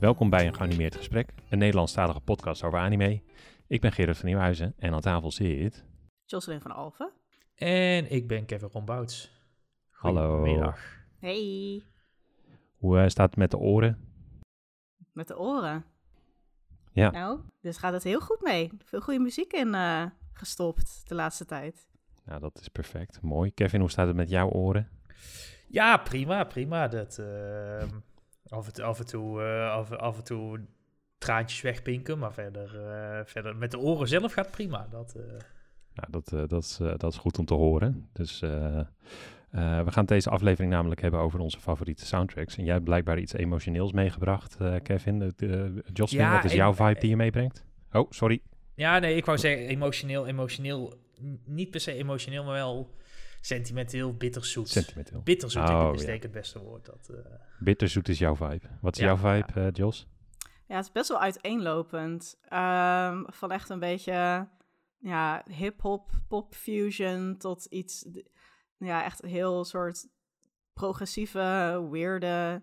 welkom bij een geanimeerd gesprek, een Nederlandstalige podcast over anime. Ik ben Gerard van Nieuwhuizen en aan tafel zit... Jocelyn van Alphen. En ik ben Kevin Rombouts. Hallo. Goedemiddag. Hey, Hoe eh, staat het met de oren? met de oren. Ja. Nou, dus gaat het heel goed mee. Veel goede muziek in eh, gestopt de laatste tijd. Nou, dat is perfect. Mooi. Kevin, hoe staat het met jouw oren? Ja, prima, prima. Dat, ehm, af, en toe, af, en toe, eh, af, af en toe traantjes wegpinken, maar verder, eh, verder met de oren zelf gaat prima. Dat, eh, Nou, dat, dat, is, dat is goed om te horen. Dus we gaan deze aflevering namelijk hebben over onze favoriete soundtracks. En jij hebt blijkbaar iets emotioneels meegebracht, Kevin. Jocelyn, Ja, wat is jouw vibe die je meebrengt? Oh, sorry. ja, nee, ik wou zeggen emotioneel, emotioneel, niet per se emotioneel, maar wel sentimenteel, bitterzoet. Sentimenteel. Bitterzoet Oh, is denk ik het beste woord. Dat, eh, Bitterzoet is jouw vibe. Wat is Ja, jouw vibe, eh, Jos? Ja, het is best wel uiteenlopend. Ehm, van echt een beetje ja, hip-hop, pop fusion tot iets, ja, echt heel soort progressieve, weirde.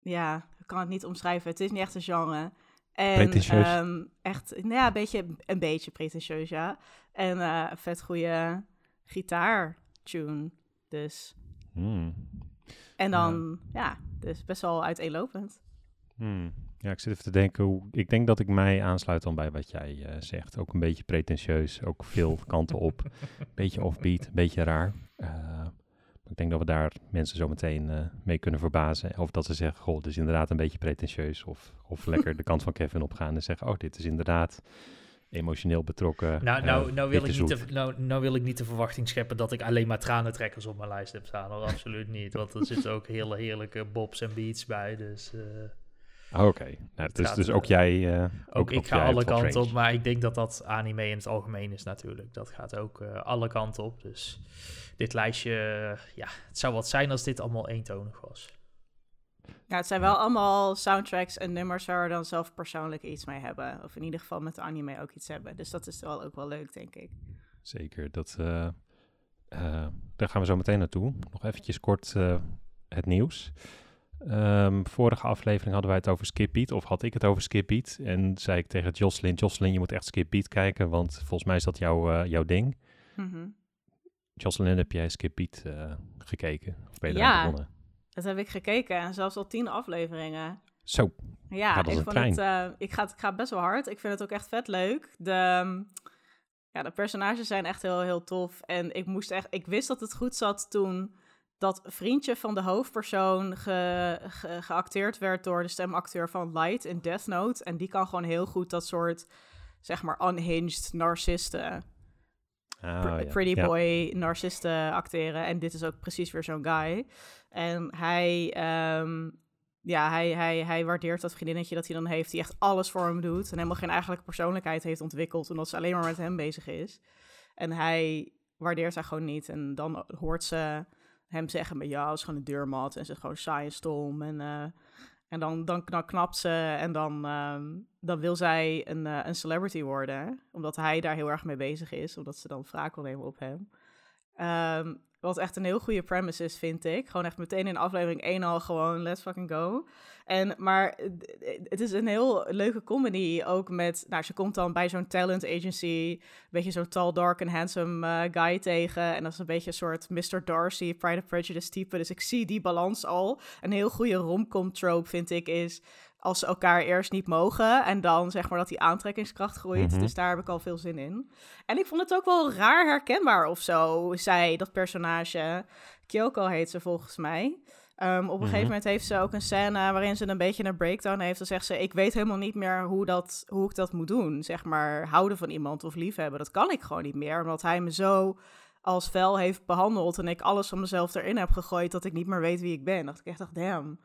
Ja, ik kan het niet omschrijven. Het is niet echt een genre. En, Pretentieus. ehm, echt, nou ja, een beetje, een beetje pretentieus, ja. En eh, vet goede gitaar-tune. Dus. Hmm. En dan, ja, dus best wel uiteenlopend. Hmm. Ja, ik zit even te denken hoe. Ik denk dat ik mij aansluit dan bij wat jij eh, zegt. Ook een beetje pretentieus, ook veel kanten op. beetje offbeat, een beetje raar. Eh, ik denk dat we daar mensen zo meteen eh, mee kunnen verbazen. Of dat ze zeggen: Goh, het is inderdaad een beetje pretentieus. Of, of lekker de kant van Kevin opgaan en zeggen: Oh, dit is inderdaad emotioneel betrokken. Nou, eh, nou, nou, wil ik niet nou, nou wil ik niet de verwachting scheppen dat ik alleen maar tranentrekkers op mijn lijst heb staan. Hoor. Absoluut niet. Want er zitten ook hele heerlijke bobs en beats bij. Dus eh, Oh, Oké, nou, dus, dus eh, ook jij. ook, ik ga alle kanten op. Maar ik denk dat dat anime in het algemeen is natuurlijk. Dat gaat ook alle kanten op. Dus dit lijstje, ja, het zou wat zijn als dit allemaal eentonig was. Ja, het zijn wel allemaal soundtracks en nummers waar we dan zelf persoonlijk iets mee hebben. Of in ieder geval met de anime ook iets hebben. Dus dat is wel ook wel leuk, denk ik. Zeker, dat, eh, eh, daar gaan we zo meteen naartoe. Nog eventjes kort eh, het nieuws. Ehm, vorige aflevering hadden wij het over Skip Beat, of had ik het over Skip Beat. En zei ik tegen Jocelyn, Jocelyn, je moet echt Skip Beat kijken, want volgens mij is dat jouw, jouw ding. Mhm. Jocelyn, heb jij Skip Beat gekeken? Of ben je Ja. begonnen? Dat heb ik gekeken en zelfs al tien afleveringen. Zo, Ja, ik vond het. eh, ik, ga, het- ik ga best wel hard. Ik vind het ook echt vet leuk. De, ehm, ja, de personages zijn echt heel, heel tof. En ik moest echt. Ik wist dat het goed zat toen dat vriendje van de hoofdpersoon ge, ge- geacteerd werd door de stemacteur van Light in Death Note. En die kan gewoon heel goed dat soort, zeg maar, unhinged narcisten. Ah, pr- ja. pretty Ja. boy narcisten acteren. En dit is ook precies weer zo'n guy. En hij, ehm, ja, hij, hij, hij waardeert dat vriendinnetje dat hij dan heeft, die echt alles voor hem doet. En helemaal geen eigenlijke persoonlijkheid heeft ontwikkeld, omdat ze alleen maar met hem bezig is. En hij waardeert haar gewoon niet. En dan hoort ze hem zeggen, maar ja, dat is gewoon een deurmat. En ze is gewoon saai en stom. En, eh, en dan, dan, dan knapt ze en dan, ehm, dan wil zij een, eh, een celebrity worden. Omdat hij daar heel erg mee bezig is. Omdat ze dan wraak wil nemen op hem. Ehm, wat echt een heel goede premise is, vind ik. Gewoon echt meteen in aflevering 1 al gewoon let's fucking go. En, maar eh, het is een heel leuke comedy ook met... Nou, ze komt dan bij zo'n talent agency... een beetje zo'n tall, dark en handsome eh, guy tegen. En dat is een beetje een soort Mr. Darcy, Pride and Prejudice type. Dus ik zie die balans al. Een heel goede romcom trope, vind ik, is... als ze elkaar eerst niet mogen... en dan zeg maar dat die aantrekkingskracht groeit. Mhm. Dus daar heb ik al veel zin in. En ik vond het ook wel raar herkenbaar of zo, zij, dat personage. Kyoko heet ze volgens mij. Ehm, op een Mhm. gegeven moment heeft ze ook een scène waarin ze een beetje een breakdown heeft. Dan zegt ze, ik weet helemaal niet meer hoe, dat, hoe ik dat moet doen. Zeg maar, houden van iemand of liefhebben. Dat kan ik gewoon niet meer, omdat hij me zo als vuil heeft behandeld... en ik alles van mezelf erin heb gegooid dat ik niet meer weet wie ik ben. Dat ik echt dacht, damn.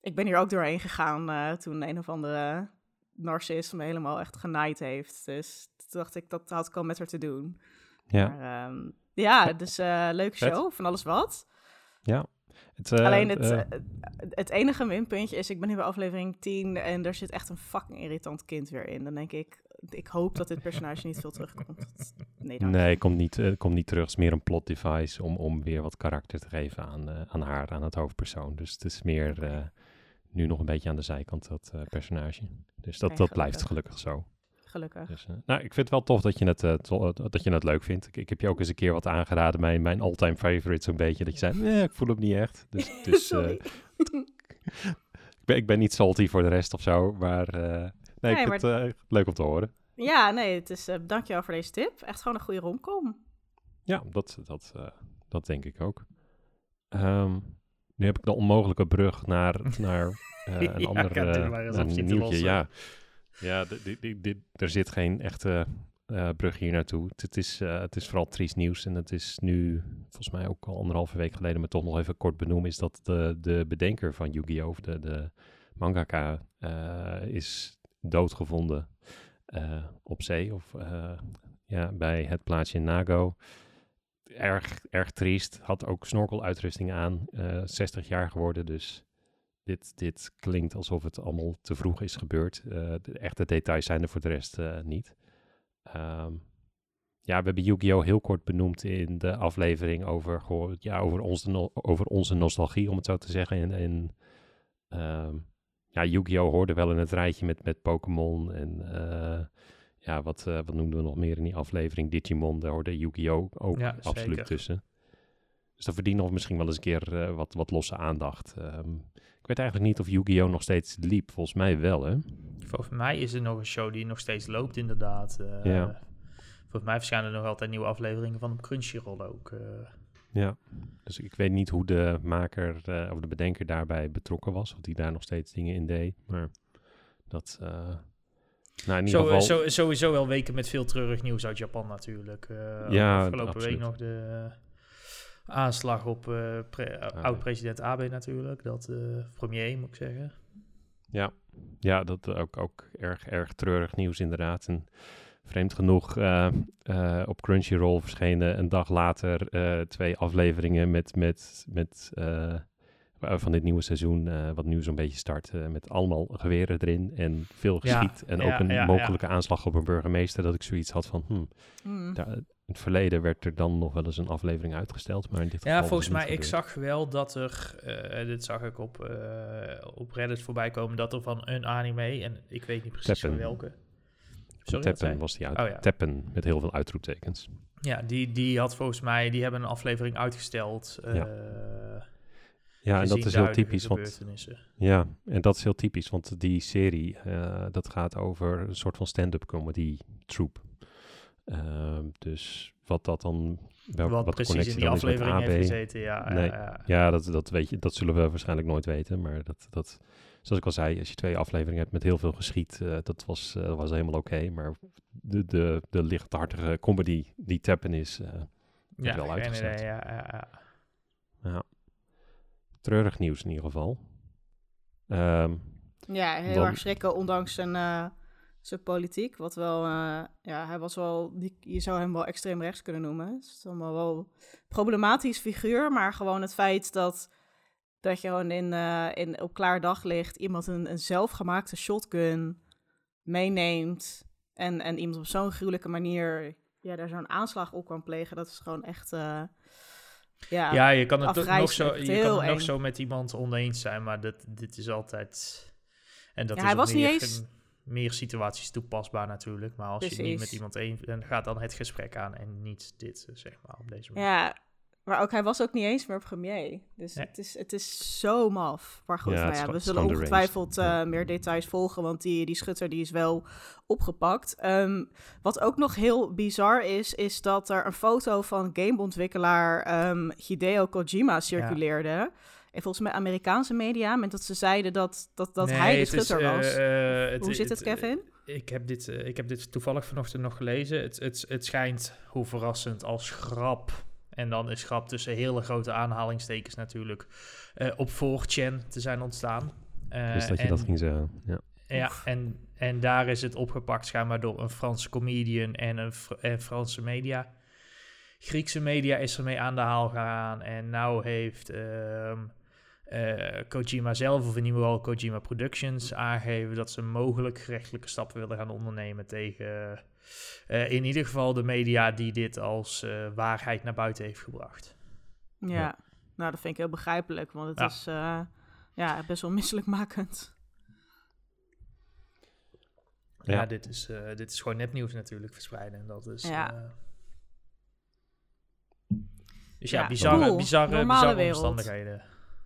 Ik ben hier ook doorheen gegaan eh, toen een of andere narcist me helemaal echt genaaid heeft. Dus toen dacht ik, dat had ik al met haar te doen. Ja, Maar, ehm, ja, dus eh leuke Vet. show, van alles wat. het, eh, Alleen het, het enige minpuntje is, ik ben nu bij aflevering 10 en er zit echt een fucking irritant kind weer in. Dan denk ik, ik hoop dat dit personage niet veel terugkomt. Nee, dank. Nee, komt niet, komt niet terug. Het is meer een plot device om, om weer wat karakter te geven aan, aan haar, aan het hoofdpersoon. Dus het is meer, nu nog een beetje aan de zijkant, dat eh, personage. Dus dat, dat blijft gelukkig. zo. Gelukkig. Dus, eh, nou, ik vind het wel tof dat je het, to- dat je het leuk vindt. Ik, ik heb je ook eens een keer wat aangeraden, mijn, mijn all-time favorite zo'n beetje. Dat je zei, nee, ik voel hem niet echt. Dus, dus Sorry. ik, ben, ik ben niet salty voor de rest of zo, maar nee, Nee, ik vind het leuk om te horen. Ja, nee, het is, dankjewel voor deze tip. Echt gewoon een goede romcom. Ja, dat, dat, dat denk ik ook. Ehm, nu heb ik de onmogelijke brug naar, naar eh, een Ja, ander eh, maar een nieuwtje. Ja, ja er zit geen echte eh, brug hier naartoe. Het, is, het is vooral triest nieuws. En het is nu, volgens mij ook al anderhalve week geleden, maar toch nog even kort benoemen, is dat de, de bedenker van Yu-Gi-Oh! de, de mangaka, eh, is doodgevonden op zee. Of ja, bij het plaatsje Nago. Erg, erg triest. Had ook snorkeluitrusting aan. eh 60 jaar geworden, dus dit, dit klinkt alsof het allemaal te vroeg is gebeurd. Eh, de echte details zijn er voor de rest eh, niet. Ehm, ja, we hebben Yu-Gi-Oh! heel kort benoemd in de aflevering over, ja, over, onze, no- over onze nostalgie, om het zo te zeggen. En, en ehm, ja, Yu-Gi-Oh! hoorde wel in het rijtje met, met Pokémon en eh, ja, wat, eh, wat noemden we nog meer in die aflevering? Digimon, daar hoorde Yu-Gi-Oh! ook Ja, absoluut zeker. tussen. Dus dat verdient nog misschien wel eens een keer eh, wat, wat losse aandacht. Ehm, ik weet eigenlijk niet of Yu-Gi-Oh! nog steeds liep. Volgens mij wel, hè? Volgens mij is er nog een show die nog steeds loopt, inderdaad. Eh, Ja. Volgens mij verschijnen er nog altijd nieuwe afleveringen van op Crunchyroll ook. Ja. Dus ik weet niet hoe de maker of de bedenker daarbij betrokken was. Of die daar nog steeds dingen in deed. Maar dat... eh, nou, in ieder Zo, geval... zo, sowieso wel weken met veel treurig nieuws uit Japan natuurlijk. Eh, Ja, afgelopen absoluut. week nog de eh, aanslag op eh, pre- oud-president Abe natuurlijk. Dat, eh, premier moet ik zeggen. Ja, ja dat ook, ook erg, erg treurig nieuws inderdaad. En vreemd genoeg, eh, eh, op Crunchyroll verschenen een dag later eh, twee afleveringen met, met, met eh, van dit nieuwe seizoen, eh, wat nu zo'n beetje start, eh, met allemaal geweren erin en veel Ja, geschiet. en ja, ook een ja, mogelijke aanslag op een burgemeester, dat ik zoiets had van, hmm, Hmm. daar, in het verleden werd er dan nog wel eens een aflevering uitgesteld, maar in dit geval Ja, volgens mij, ik zag wel dat er, eh, dit zag ik op, eh, op Reddit voorbij komen, dat er van een anime, en ik weet niet precies van Teppen. welke. Sorry, Teppen was die uit. Oh ja. Teppen met heel veel uitroeptekens. Ja, die, die had volgens mij, die hebben een aflevering uitgesteld. eh, Ja. Ja, en dat is heel typisch, want. Ja, en dat is heel typisch, want die serie, eh, dat gaat over een soort van stand-up comedy troep. Ehm, dus wat dat dan, wel, Wat, wat precies in die aflevering heeft gezeten, ja. Nee. ja, ja. Ja, dat, dat weet je, dat zullen we waarschijnlijk nooit weten, maar dat, dat zoals ik al zei, als je twee afleveringen hebt met heel veel geschiet, eh, dat was, eh, was helemaal oké, maar de, de, de lichthartige comedy die Tappen is, Ja, wel uitgezet. idee, ja, ja, ja. Treurig nieuws in ieder geval. Ehm, Ja, heel Dan- erg schrikken, ondanks zijn, eh, zijn politiek. Wat wel, eh, ja, hij was wel, die, je zou hem wel extreem rechts kunnen noemen. Het is allemaal wel een problematisch figuur, maar gewoon het feit dat, dat je gewoon in, eh, in, op klaar daglicht iemand een, een zelfgemaakte shotgun meeneemt en, en iemand op zo'n gruwelijke manier ja, daar zo'n aanslag op kan plegen, dat is gewoon echt, ja, Ja, je kan het toch nog zo, je kan nog zo met iemand oneens zijn, maar dit, dit is altijd... En dat Ja, is hij op was niet meer, eens- meer situaties toepasbaar natuurlijk. Maar als je niet met iemand eens bent, gaat dan het gesprek aan en niet dit, eh, zeg maar, op deze manier. Ja, maar ook hij was ook niet eens meer premier. Dus Nee. het, is, het is zo maf. Maar goed, Ja, nou ja, we zullen ongetwijfeld eh, meer details volgen, want die, die schutter die is wel opgepakt. Ehm, wat ook nog heel bizar is, is dat er een foto van gameontwikkelaar ehm Hideo Kojima circuleerde. En volgens mij Amerikaanse media, met dat ze zeiden dat, dat, dat Nee, hij de het is, schutter eh, was. eh, het- Hoe zit het, Kevin? Ik heb dit, ik heb dit toevallig vanochtend nog gelezen. Het, het, het schijnt, hoe verrassend, als grap. En dan is grap tussen hele grote aanhalingstekens natuurlijk. eh, op 4chan te zijn ontstaan. Eh, dus dat je en, dat ging zeggen. Ja. Ja, en, en daar is het opgepakt schijnbaar door een Franse comedian en een Fr- en Franse media. Griekse media is ermee aan de haal gegaan. En nou heeft ehm, eh, Kojima zelf, of in ieder geval Kojima Productions, aangegeven dat ze mogelijk gerechtelijke stappen willen gaan ondernemen tegen eh, in ieder geval de media die dit als eh, waarheid naar buiten heeft gebracht. Ja. Ja. nou dat vind ik heel begrijpelijk, want het Ja. is... eh, ja, best wel misselijkmakend. Ja, Ja. dit, is, eh, dit is gewoon nepnieuws natuurlijk verspreiden. En dat is... Ja. dus ja, Ja, bizarre, bizarre, bizarre omstandigheden.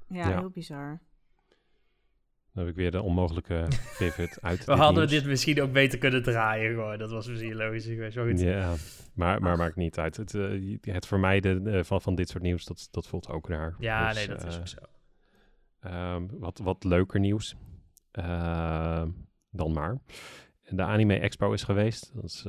Ja, Ja. heel bizar. Dan heb ik weer de onmogelijke pivot uit We hadden nieuws. dit misschien ook beter kunnen draaien gewoon. Dat was misschien logisch geweest. Maar goed. Ja, maar, maar Ach. maakt niet uit. Het, eh, het vermijden eh, van, van dit soort nieuws, dat, dat voelt ook raar. Ja, Dus, nee, dat is eh, ook zo. Ehm, wat, wat leuker nieuws dan maar. De Anime Expo is geweest. Dat is,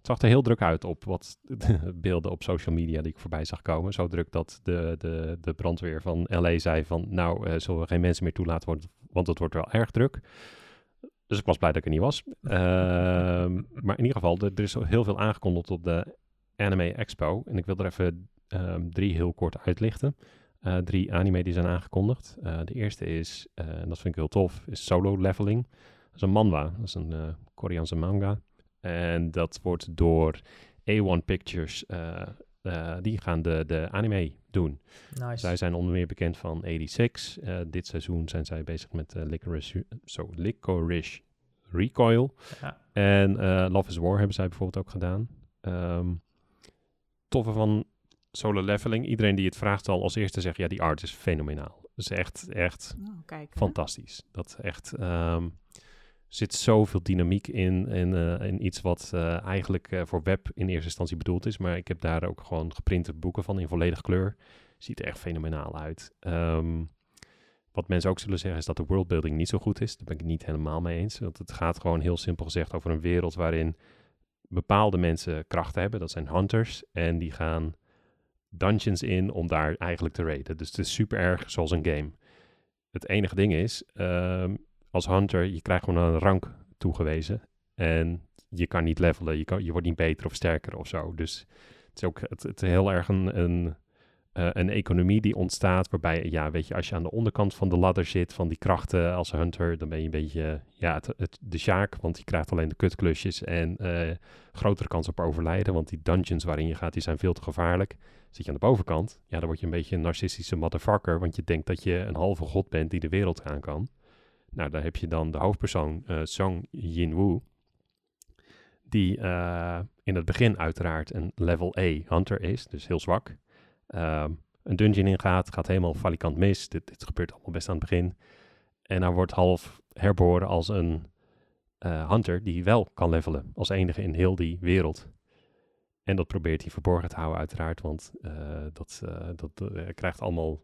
het zag er heel druk uit op wat beelden op social media die ik voorbij zag komen. Zo druk dat de, de, de brandweer van LA zei van... nou, eh, zullen we geen mensen meer toelaten, worden, want het wordt wel erg druk. Dus ik was blij dat ik er niet was. Ehm, maar in ieder geval, er, er is heel veel aangekondigd op de Anime Expo. En ik wil er even ehm, drie heel kort uitlichten. Eh, drie anime die zijn aangekondigd. Eh, de eerste is, en dat vind ik heel tof, is Solo Leveling. Dat is een manhwa, dat is een Koreaanse manga. En dat wordt door A1 Pictures, eh, eh, die gaan de, de anime doen. Nice. Zij zijn onder meer bekend van 86. Eh, dit seizoen zijn zij bezig met Licorice, zo, Licorice Recoil. Ja. En Love is War hebben zij bijvoorbeeld ook gedaan. Ehm toffe van solo leveling. Iedereen die het vraagt zal als eerste zeggen, ja, die art is fenomenaal. Dat is echt, echt Oh, kijk. fantastisch. Dat echt, ehm, zit zoveel dynamiek in, in, eh, in iets wat eh, eigenlijk eh, voor web in eerste instantie bedoeld is. Maar ik heb daar ook gewoon geprinte boeken van in volledig kleur. Ziet er echt fenomenaal uit. Ehm, wat mensen ook zullen zeggen is dat de worldbuilding niet zo goed is. Daar ben ik niet helemaal mee eens. Want het gaat gewoon heel simpel gezegd over een wereld waarin bepaalde mensen krachten hebben. Dat zijn hunters. En die gaan dungeons in om daar eigenlijk te raiden. Dus het is super erg zoals een game. Het enige ding is, ehm, als hunter, je krijgt gewoon een rank toegewezen. En je kan niet levelen, je, kan, je wordt niet beter of sterker of zo. Dus het is ook het, heel erg een, een, eh, een economie die ontstaat. Waarbij, ja, weet je, als je aan de onderkant van de ladder zit van die krachten als hunter, dan ben je een beetje, ja, het, de sjaak. Want je krijgt alleen de kutklusjes en eh, grotere kans op overlijden. Want die dungeons waarin je gaat, die zijn veel te gevaarlijk. Zit je aan de bovenkant, ja, dan word je een beetje een narcistische motherfucker. Want je denkt dat je een halve god bent die de wereld aan kan. Nou, daar heb je dan de hoofdpersoon, eh Song Jin-woo. Die eh, in het begin uiteraard een level A hunter is, dus heel zwak. Ehm, een dungeon ingaat, gaat helemaal valikant mis. Dit, dit gebeurt allemaal best aan het begin. En hij wordt half herboren als een eh, hunter die wel kan levelen. Als enige in heel die wereld. En dat probeert hij verborgen te houden uiteraard, want dat, dat krijgt allemaal,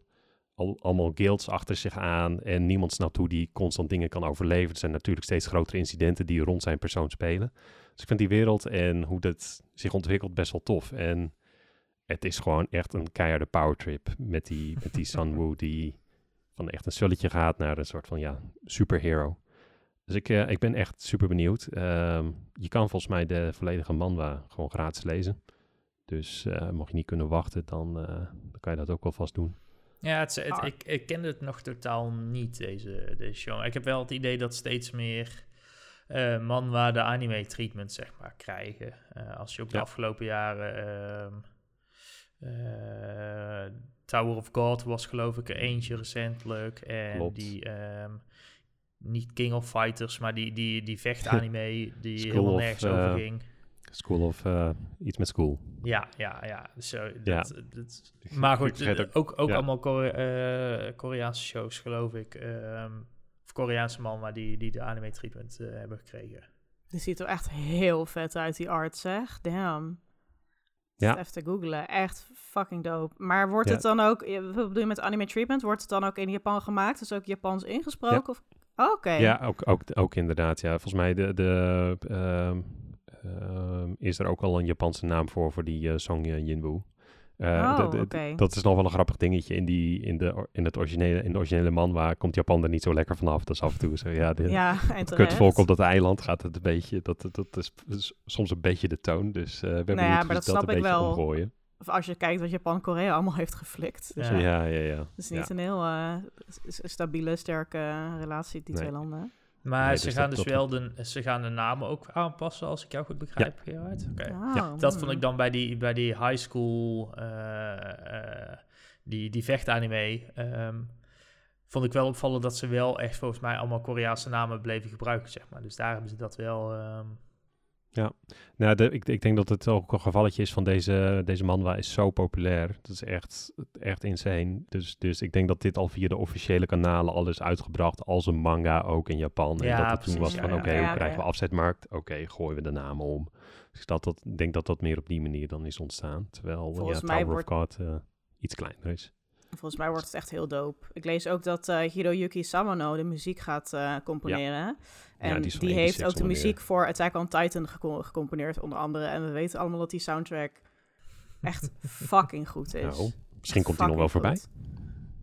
al, allemaal guilds achter zich aan en niemand snapt hoe die constant dingen kan overleven. Er zijn natuurlijk steeds grotere incidenten die rond zijn persoon spelen. Dus ik vind die wereld en hoe dat zich ontwikkelt best wel tof. En het is gewoon echt een keiharde powertrip met die, met die Sunwoo die van echt een sulletje gaat naar een soort van ja, superhero. Dus ik, eh, ik ben echt super benieuwd. Ehm, je kan volgens mij de volledige manwa gewoon gratis lezen. Dus eh, mocht je niet kunnen wachten, dan, eh, dan kan je dat ook wel vast doen. Ja, het, Ah. ik, ik kende het nog totaal niet, deze, deze show. Ik heb wel het idee dat steeds meer eh manwa de anime treatment, zeg maar, krijgen. Eh, als je ook de Ja. afgelopen jaren... ehm, eh, Tower of God was geloof ik er eentje recentelijk. En Klopt. die... ehm, niet King of Fighters, maar die, die, die vechtanime die helemaal nergens over ging. School of eh, iets met school. Ja, ja, ja. Zo, Ja. dat, dat- maar goed, ook, ook ja. allemaal Kore- eh, Koreaanse shows, geloof ik. ehm, of Koreaanse man, maar die, die de anime treatment eh, hebben gekregen. Dit ziet er echt heel vet uit, die art, zeg. Damn. Ja. Even te googlen. Echt fucking dope. Maar wordt Ja. het dan ook, wat bedoel je met anime treatment? Wordt het dan ook in Japan gemaakt? Dus ook Japans ingesproken? Of... Oké. Ja, ook, ook, ook inderdaad. Ja. Volgens mij de, de, ehm, is er ook al een Japanse naam voor, voor die eh, Song eh, Jinwoo. Eh, Oh. Dat is nog wel een grappig dingetje. In, die, in, de, in, het originele, in de originele man, waar komt Japan er niet zo lekker vanaf. Dat is af en toe zo, ja, de, Ja, en het kutvolk op dat eiland gaat het een beetje, dat, dat, is, is soms een beetje de toon. Dus eh we hebben Nou ja, niet maar dat, dat snap een ik beetje wel. omgooien. Of als je kijkt wat Japan-Korea allemaal heeft geflikt. Dus Ja. Ja, ja, ja. het is niet ja. een heel eh, stabiele, sterke relatie, die Nee. twee landen. Maar Nee, ze dus gaan dus wel de, ze gaan de namen ook aanpassen, als ik jou goed begrijp, Gerard. Oké. Oh, Dat vond ik dan bij die, bij die high school, eh, eh, die, die vechtanime. ehm, vond ik wel opvallen dat ze wel echt volgens mij allemaal Koreaanse namen bleven gebruiken, zeg maar. Dus daar hebben ze dat wel... ehm, Nou, de, ik, ik denk dat het ook een gevalletje is van deze, deze manwa is zo populair. Dat is echt, echt insane. Dus, dus ik denk dat dit al via de officiële kanalen al is uitgebracht als een manga ook in Japan. en Ja, dat het toen was ja, van ja. oké, Ja, hoe oké. krijgen we afzetmarkt? Oké, gooien we de namen om. Dus dat, dat, ik denk dat dat meer op die manier dan is ontstaan. Terwijl Volgens ja, Tower of God eh, iets kleiner is. Volgens mij wordt het echt heel dope. Ik lees ook dat eh, Hiroyuki Samano de muziek gaat eh, componeren. En die heeft 86 ook de muziek voor Attack on Titan gecom- gecomponeerd, onder andere. En we weten allemaal dat die soundtrack echt fucking goed is. Nou, misschien komt hij nog wel voorbij. goed.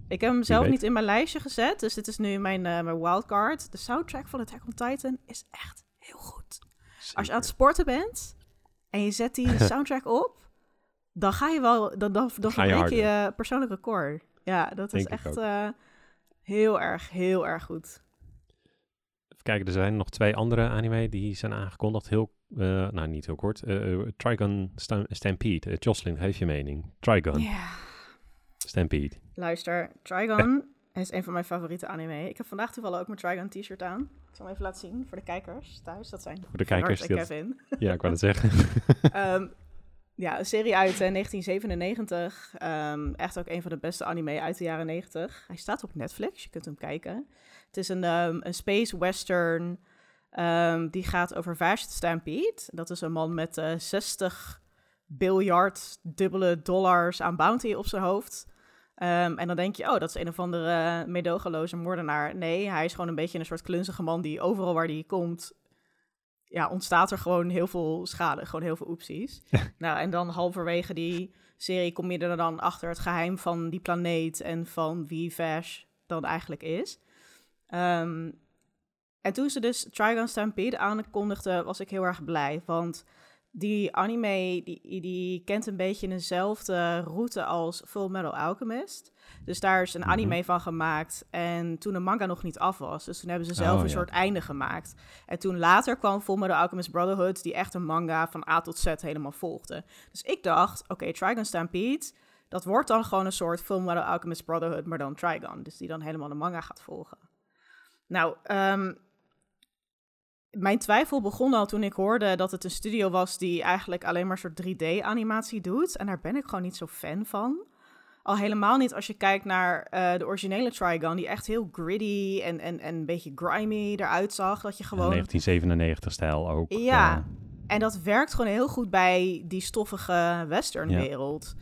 Ik heb hem zelf niet in mijn lijstje gezet, dus dit is nu mijn, eh, mijn wildcard. De soundtrack van Attack on Titan is echt heel goed. Als je aan het sporten bent en je zet die soundtrack op, dan ga je wel, dan, dan, dan verbreek je je persoonlijk record. Ja, dat is Denk echt eh, heel erg, heel erg goed. Kijken, er zijn nog twee andere anime die zijn aangekondigd. Heel, eh, nou niet heel kort. Eh, eh, Trigun Stam- Stampede. Uh, Jocelyn, geef je mening. Trigun Ja. Stampede. Luister, Trigon is een van mijn favoriete anime. Ik heb vandaag toevallig ook mijn Trigon t-shirt aan. Ik zal hem even laten zien voor de kijkers thuis. Dat zijn Voor de kijkers. Die en Kevin. ja, ik wou het zeggen. Ehm, ja, een serie uit eh, 1997. Ehm, echt ook een van de beste anime uit de jaren 90. Hij staat op Netflix, je kunt hem kijken. Het is een, ehm, een space western. ehm, die gaat over Vashti Stampede. Dat is een man met eh 60 biljard dubbele dollars aan bounty op zijn hoofd. Ehm, en dan denk je, oh, dat is een of andere medogeloze moordenaar. Nee, hij is gewoon een beetje een soort klunzige man die overal waar hij komt ja, ontstaat er gewoon heel veel schade, gewoon heel veel oepsies. nou, en dan halverwege die serie kom je er dan achter het geheim van die planeet en van wie Vash dan eigenlijk is. Ehm, en toen ze dus Trigon Stampede aankondigde, was ik heel erg blij, want die anime die, die kent een beetje dezelfde route als Full Metal Alchemist. Dus daar is een Mhm. anime van gemaakt. En toen de manga nog niet af was. Dus toen hebben ze zelf Oh, een ja. soort einde gemaakt. En toen later kwam Full Metal Alchemist Brotherhood... die echt een manga van A tot Z helemaal volgde. Dus ik dacht, oké, Trigon Stampede... dat wordt dan gewoon een soort Full Metal Alchemist Brotherhood... maar dan Trigon. Dus die dan helemaal de manga gaat volgen. Nou, ehm, mijn twijfel begon al toen ik hoorde dat het een studio was... die eigenlijk alleen maar soort 3D-animatie doet. En daar ben ik gewoon niet zo fan van... Al helemaal niet als je kijkt naar eh, de originele Trigon, die echt heel gritty en, en, en een beetje grimy eruit zag. Dat je gewoon. 1997-stijl ook. Ja. En dat werkt gewoon heel goed bij die stoffige westernwereld.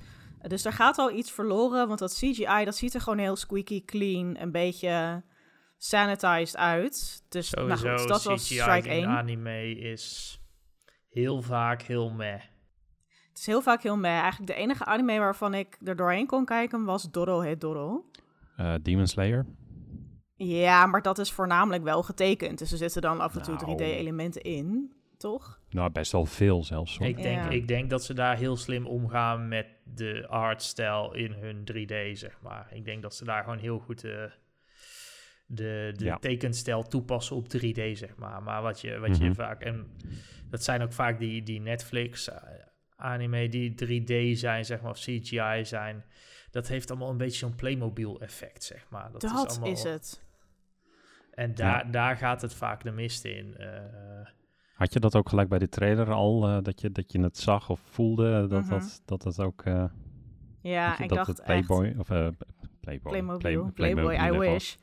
Dus daar gaat al iets verloren, want dat CGI, dat ziet er gewoon heel squeaky clean, een beetje sanitized uit. Dus Sowieso, nou goed, dat was CGI strike in 1. anime is heel vaak heel meh. Het is heel vaak heel meh. Eigenlijk de enige anime waarvan ik er doorheen kon kijken was Doro het Doro. eh, Demon Slayer. Ja, maar dat is voornamelijk wel getekend. Dus er zitten dan af en toe Nou. 3D-elementen in, toch? Nou, best wel veel zelfs. hoor. Ik denk, Ja. ik denk dat ze daar heel slim omgaan met de artstijl in hun 3D, zeg maar. Ik denk dat ze daar gewoon heel goed eh, de, de Ja. tekenstijl toepassen op 3D, zeg maar. Maar wat je, wat je Mhm. vaak... En dat zijn ook vaak die, die Netflix-anime die 3D zijn, zeg maar, of CGI zijn. Dat heeft allemaal een beetje zo'n Playmobil-effect, zeg maar. Dat, Dat, is, allemaal, is het. En daar, daar gaat het vaak de mist in. eh. Had je dat ook gelijk bij de trailer al, eh, dat, je, dat je het zag of voelde, dat Mhm. dat, dat, dat ook... eh, Ja, je- ik dat dacht het echt... Playboy, of eh, Playboy, Playmobil, Play- Playboy, I was.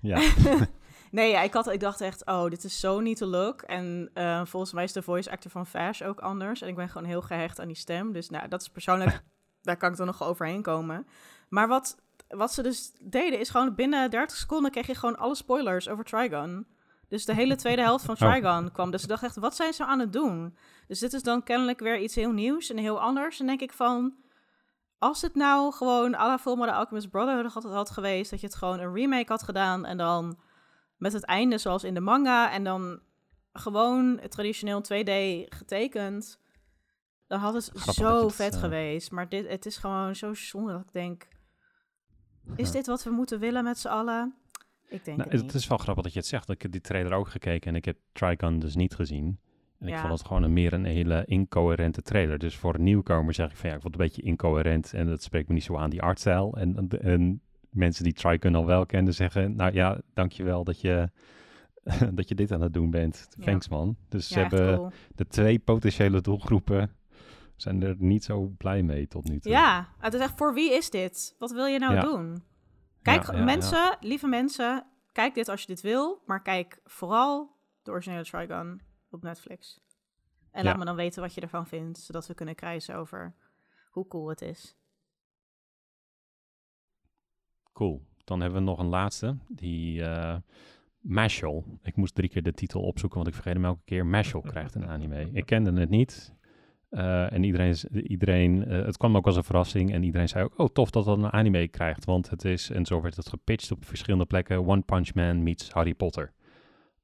Ja, Nee, ja, ik, had, ik dacht echt, oh, dit is zo niet de look. En eh, volgens mij is de voice actor van Vash ook anders. En ik ben gewoon heel gehecht aan die stem. Dus nou, dat is persoonlijk, daar kan ik dan nog overheen komen. Maar wat, wat ze dus deden, is gewoon binnen 30 seconden kreeg je gewoon alle spoilers over Trigon. Dus de hele tweede helft van Oh. Trigon kwam. Dus ik dacht echt, wat zijn ze aan het doen? Dus dit is dan kennelijk weer iets heel nieuws en heel anders. En denk ik van, als het nou gewoon à la Fullmetal Alchemist Brotherhood had, had geweest, dat je het gewoon een remake had gedaan en dan met het einde zoals in de manga en dan gewoon traditioneel 2D getekend, dan had het Grappig zo het, vet eh, geweest. Maar dit, het is gewoon zo zonde dat ik denk, is dit wat we moeten willen met z'n allen? Ik denk nou, het is wel grappig dat je het zegt. Ik heb die trailer ook gekeken en ik heb Trigon dus niet gezien. En ik vond het gewoon een meer een hele incoherente trailer. Dus voor een nieuwkomer zeg ik van ja, ik vond het een beetje incoherent en dat spreekt me niet zo aan, die artstijl. En, en mensen die Trigun al wel kenden zeggen, nou ja, dankjewel dat je, dat je dit aan het doen bent. Ja. Thanks man. Dus ze Ja, hebben cool. de twee potentiële doelgroepen zijn er niet zo blij mee tot nu toe. Ja, het is echt, voor wie is dit? Wat wil je nou doen? Kijk, mensen, lieve mensen, kijk dit als je dit wil, maar kijk vooral de originele Trigun op Netflix. En Ja. laat me dan weten wat je ervan vindt, zodat we kunnen krijgen over hoe cool het is. Cool. Dan hebben we nog een laatste. Die eh Mashal. Ik moest drie keer de titel opzoeken, want ik vergeet hem elke keer. Mashal krijgt een anime. Ik kende het niet. Eh, en iedereen, iedereen eh, het kwam ook als een verrassing. En iedereen zei ook, oh tof dat dat een anime krijgt. Want het is, en zo werd het gepitcht op verschillende plekken, One Punch Man meets Harry Potter.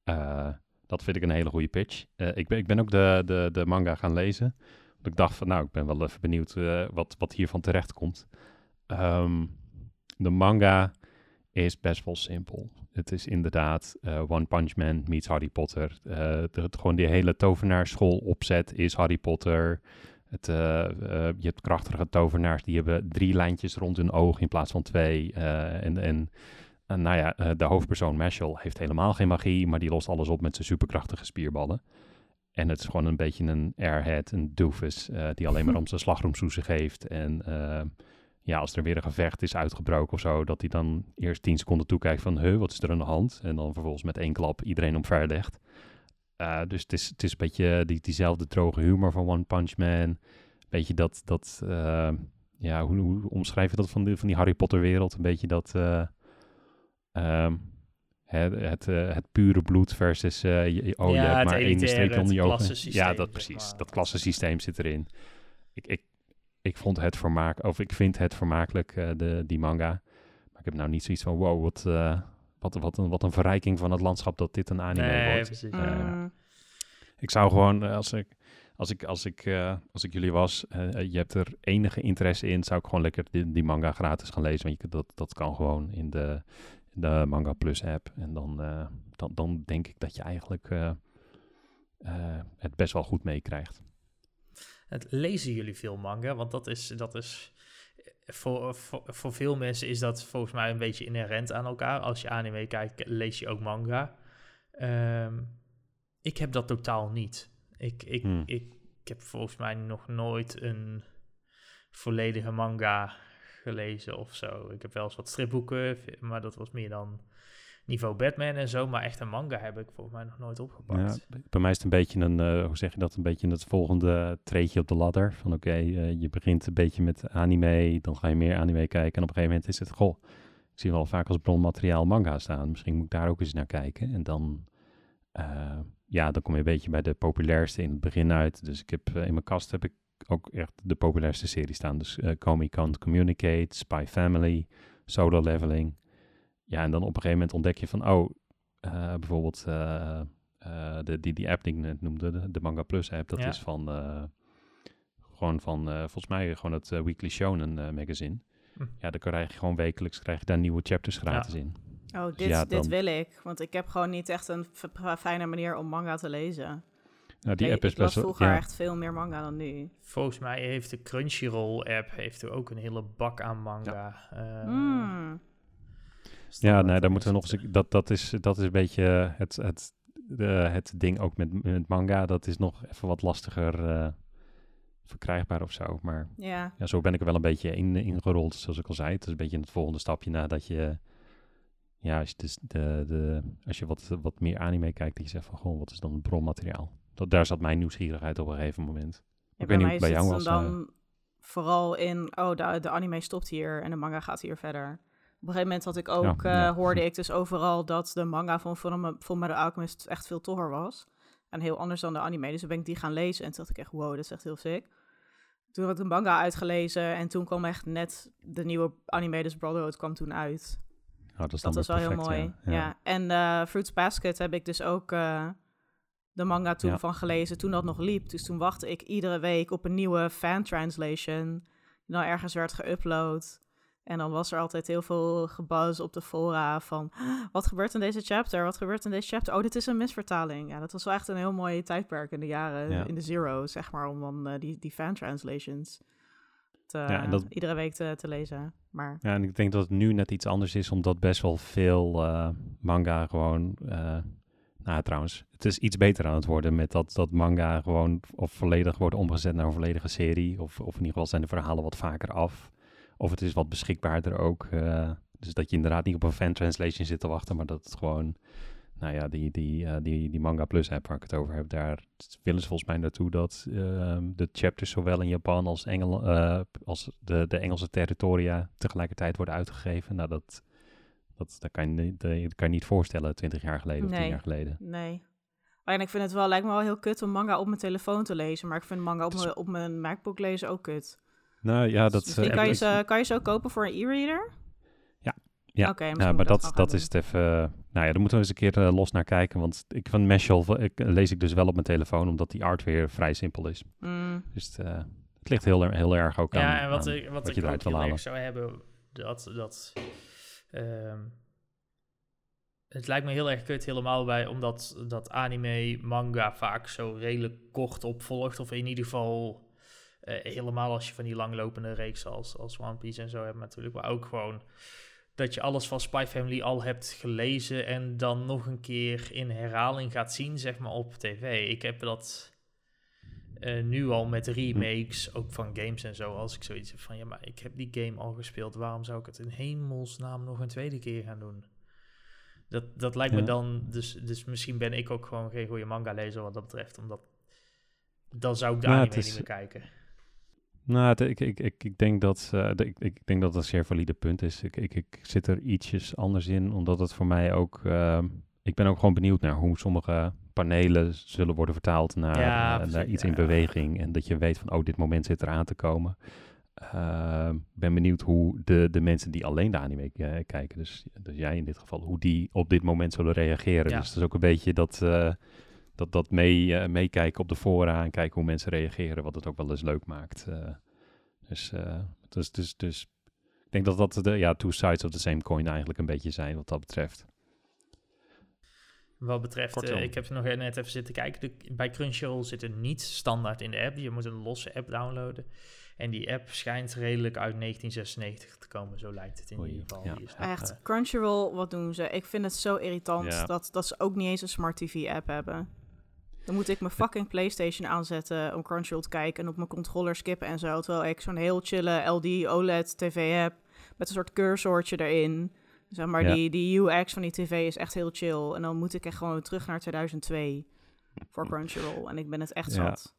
Eh, dat vind ik een hele goede pitch. Eh, ik, ben, ik ben ook de, de, de manga gaan lezen. Want ik dacht van, nou, ik ben wel even benieuwd eh, wat, wat hiervan terecht komt. Ehm, de manga is best wel simpel. Het is inderdaad eh, One Punch Man meets Harry Potter. De, het- gewoon die hele tovenaarschool opzet is Harry Potter. Het, je hebt krachtige tovenaars die hebben drie lijntjes rond hun oog in plaats van twee. En, en, en nou ja, eh, de hoofdpersoon Mashal heeft helemaal geen magie, maar die lost alles op met zijn superkrachtige spierballen. En het is gewoon een beetje een airhead, een doofus, eh, die alleen maar om zijn slagroomsoezen geeft. En eh, ja, als er weer een gevecht is uitgebroken of zo, dat hij dan eerst tien seconden toekijkt van, huh, wat is er aan de hand? En dan vervolgens met één klap iedereen omver legt. Eh, dus het is, het is een beetje die, diezelfde droge humor van One Punch Man. Beetje dat, dat eh, ja, hoe, hoe omschrijf je dat van, die van die Harry Potter wereld? Een beetje dat, eh, ehm, het, het, eh, het pure bloed versus, eh, je- oh, Ja, je hebt het maar één streep onder je ogen. Ja, dat precies. maar. Dat klassensysteem zit erin. Ik, ik, ik vond het vermaak, of ik vind het vermakelijk, eh, de, die manga. Maar ik heb nou niet zoiets van, wow, wat, eh, wat, wat, een, wat een verrijking van het landschap dat dit een anime nee, wordt. precies. Mm, Ik zou gewoon, als ik, als ik, als ik, eh, als ik jullie was, eh, eh, je hebt er enige interesse in, zou ik gewoon lekker die, die manga gratis gaan lezen. Want je, dat, dat kan gewoon in de, de Manga Plus app. En dan, eh, dan, dan denk ik dat je eigenlijk eh, eh, het best wel goed meekrijgt. Lezen jullie veel manga? Want dat is, dat is voor, voor, voor veel mensen is dat volgens mij een beetje inherent aan elkaar. Als je anime kijkt, lees je ook manga. Ehm, ik heb dat totaal niet. Ik, ik, Hmm. ik, ik heb volgens mij nog nooit een volledige manga gelezen of zo. Ik heb wel eens wat stripboeken, maar dat was meer dan niveau Batman en zo. Maar echt een manga heb ik volgens mij nog nooit opgepakt. Ja, bij mij is het een beetje een, eh, hoe zeg je dat, een beetje het volgende treedje op de ladder. Van oké, eh, je begint een beetje met anime, dan ga je meer anime kijken. En op een gegeven moment is het, goh, ik zie wel vaak als bronmateriaal manga staan. Misschien moet ik daar ook eens naar kijken. En dan, eh, ja, dan kom je een beetje bij de populairste in het begin uit. Dus ik heb in mijn kast heb ik ook echt de populairste serie staan. Dus eh Komi Can't Communicate, Spy Family, Solo Leveling. Ja, en dan op een gegeven moment ontdek je van, oh, eh, bijvoorbeeld eh, eh, de, die, die app die ik net noemde, de, de Manga Plus app, dat Ja. is van, eh, gewoon van, eh, volgens mij gewoon het Weekly Shonen magazine. Hm. Ja, dan krijg je gewoon wekelijks krijg je daar nieuwe chapters gratis in. Oh, dit, Dus ja, dit dan- wil ik. Want ik heb gewoon niet echt een fijne manier om manga te lezen. Nou, die ik, app is ik las best wel, vroeger ja, echt veel meer manga dan nu. Volgens mij heeft de Crunchyroll-app heeft er ook een hele bak aan manga. Eh, Mm. dus Ja, dat- nee, daar moeten we nog is eens... Dat, dat, is, dat is een beetje het, het, de, het ding ook met, met manga. Dat is nog even wat lastiger eh, verkrijgbaar of zo. Maar Ja, ja, zo ben ik er wel een beetje in, ingerold, zoals ik al zei. Het is een beetje het volgende stapje nadat je... Ja, als je, dus de, de, als je wat, wat meer anime kijkt, dat je zegt van... Goh, wat is dan het bronmateriaal? Dat, daar zat mijn nieuwsgierigheid op een gegeven moment. Ja, Ik weet niet hoe bij jou was. eh. dan vooral in, oh, de, de anime stopt hier en de manga gaat hier verder. Op een gegeven moment had ik ook, Ja, eh, hoorde ik dus overal dat de manga van Fullmetal Alchemist echt veel toffer was. En heel anders dan de anime. Dus toen ben ik die gaan lezen en toen dacht ik echt, wow, dat is echt heel sick. Toen had ik de manga uitgelezen en toen kwam echt net de nieuwe anime, dus Brotherhood, kwam toen uit. Oh, dat is Dat was wel heel mooi. ja. En eh, Fruits Basket heb ik dus ook eh, de manga toen Ja. van gelezen, toen dat nog liep. Dus toen wachtte ik iedere week op een nieuwe fan translation, die dan ergens werd geüpload. En dan was er altijd heel veel gebuzz op de fora van... "Ah, wat gebeurt in deze chapter? Wat gebeurt in deze chapter? Oh, dit is een misvertaling. Ja, dat was wel echt een heel mooi tijdperk in de jaren... Ja. in de zero, zeg maar... om dan eh, die, die fan translations te te, Ja, en dat- iedere week te, te lezen. Maar Ja, en ik denk dat het nu net iets anders is, omdat best wel veel eh, manga gewoon... eh, nou, trouwens, het is iets beter aan het worden met dat, dat manga gewoon of volledig wordt omgezet naar een volledige serie. Of, of in ieder geval zijn de verhalen wat vaker af. Of het is wat beschikbaarder ook. eh, dus dat je inderdaad niet op een fan translation zit te wachten, maar dat het gewoon... Nou ja, die, die, eh, die, die Manga Plus app waar ik het over heb, daar willen ze volgens mij naartoe dat ehm, de chapters zowel in Japan als, Engel, eh, als de, de Engelse territoria tegelijkertijd worden uitgegeven. Nou, dat, dat, dat, kan, je, niet- dat kan je niet voorstellen twintig jaar geleden of tien Nee. jaar geleden. nee. En ik vind het wel, lijkt me wel heel kut om manga op mijn telefoon te lezen. Maar ik vind manga op, is- mijn, op mijn MacBook lezen ook kut. Nou ja, dat... Dus misschien eh, kan, je ze, kan je ze ook kopen voor een e-reader? Ja. Ja. Oké, Ja, maar dat, dat is het even... eh, nou ja, daar moeten we eens een keer eh, los naar kijken. Want ik van Meshel ik, lees ik dus wel op mijn telefoon, omdat die art weer vrij simpel is. Mm, Dus het, eh, het ligt heel, heel erg ook aan Ja, en wat, aan ik, wat, wat ik je ook heel erg zou hebben, dat, dat ehm, het lijkt me heel erg kut helemaal bij, omdat dat anime, manga vaak zo redelijk kort opvolgt, of in ieder geval eh, helemaal als je van die langlopende reeks als, als One Piece en zo hebt natuurlijk, maar ook gewoon dat je alles van Spy Family al hebt gelezen en dan nog een keer in herhaling gaat zien, zeg maar, op tv. Ik heb dat eh, nu al met remakes, ook van games en zo, als ik zoiets heb van, ja, maar ik heb die game al gespeeld, waarom zou ik het in hemelsnaam nog een tweede keer gaan doen? Dat, dat lijkt me dan, dus, dus misschien ben ik ook gewoon geen goede manga-lezer wat dat betreft, omdat dan zou ik de Ja, anime het is- niet meer kijken. Nou, het- ik, ik, ik, ik, denk dat, eh, ik, ik denk dat dat een zeer valide punt is. Ik, ik, ik zit er ietsjes anders in, omdat het voor mij ook... eh, ik ben ook gewoon benieuwd naar hoe sommige panelen zullen worden vertaald naar, Ja, eh, precies, naar iets in beweging. En dat je weet van, oh, dit moment zit eraan te komen. Eh, ben benieuwd hoe de, de mensen die alleen de anime eh, kijken, dus, dus jij in dit geval, hoe die op dit moment zullen reageren. Ja. Dus het is ook een beetje dat, dat, dat mee, meekijken op de fora en kijken hoe mensen reageren, wat het ook wel eens leuk maakt. dus, dus, dus, dus ik denk dat dat de ja, two sides of the same coin eigenlijk een beetje zijn wat dat betreft. Wat betreft, eh, ik heb nog net even zitten kijken. De, bij Crunchyroll zit het niet standaard in de app. Je moet een losse app downloaden. En die app schijnt redelijk uit 1996 te komen. Zo lijkt het in Oei, ieder geval. ja. Is echt, eh, Crunchyroll, wat doen ze? Ik vind het zo irritant Ja. dat, dat ze ook niet eens een smart TV-app hebben. Dan moet ik mijn fucking PlayStation aanzetten om Crunchyroll te kijken en op mijn controller skippen en zo. Terwijl ik zo'n heel chille LD OLED TV heb met een soort cursortje erin. Zeg maar, Ja. die, die UX van die tv is echt heel chill. En dan moet ik echt gewoon terug naar 2002 voor Crunchyroll. En ik ben het echt zat.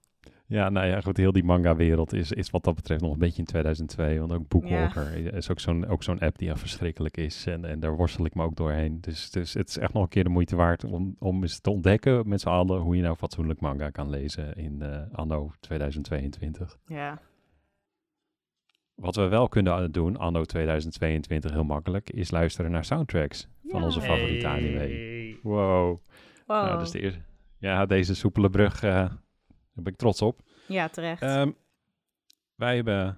Ja, nou ja, goed, heel die manga-wereld is, is wat dat betreft nog een beetje in 2002. Want ook Bookwalker is ook zo'n ook zo'n app die echt verschrikkelijk is. En, en daar worstel ik me ook doorheen. Dus, dus het is echt nog een keer de moeite waard om, om eens te ontdekken met z'n allen hoe je nou fatsoenlijk manga kan lezen in eh, anno 2022. Ja. Wat we wel kunnen doen, anno 2022, heel makkelijk, is luisteren naar soundtracks van Ja. onze favoriete anime. Wow. Wow. Nou, dat is de eerste. Ja, deze soepele brug, eh, daar ben ik trots op. Ja, terecht. Ehm, wij hebben,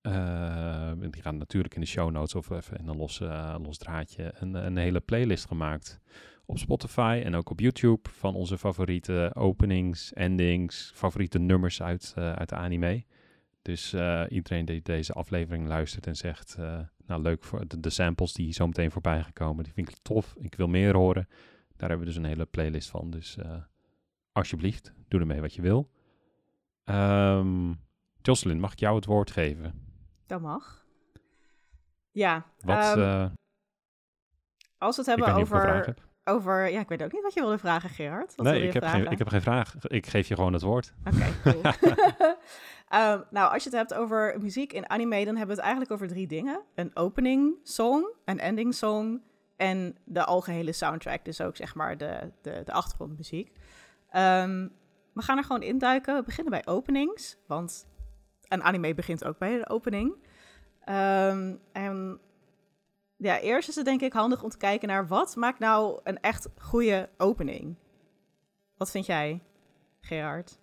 eh, die gaan natuurlijk in de show notes of even in een los, eh, los draadje, een, een hele playlist gemaakt op Spotify en ook op YouTube van onze favoriete openings, endings, favoriete nummers uit, uit de anime. Dus eh, iedereen die deze aflevering luistert en zegt, eh, nou leuk voor de, de samples die zo meteen voorbij gekomen, die vind ik tof, ik wil meer horen. Daar hebben we dus een hele playlist van, dus eh, alsjeblieft, doe ermee wat je wil. Ehm Jocelyn, mag ik jou het woord geven? dat mag. Ja. Wat, ehm, eh, als we het hebben over, heb. Over... Ja, ik weet ook niet wat je wilde vragen, Gerard. Wat Nee, ik heb, geen, ik heb geen vraag. Ik geef je gewoon het woord. Oké, cool. Ehm, nou, als je het hebt over muziek in anime, dan hebben we het eigenlijk over drie dingen. Een opening song, een ending song en de algehele soundtrack. Dus ook zeg maar de, de, de achtergrondmuziek. Ehm, we gaan er gewoon induiken. We beginnen bij openings, want een anime begint ook bij de opening. Ehm, en ja, eerst is het denk ik handig om te kijken naar wat maakt nou een echt goede opening. Wat vind jij, Gerard?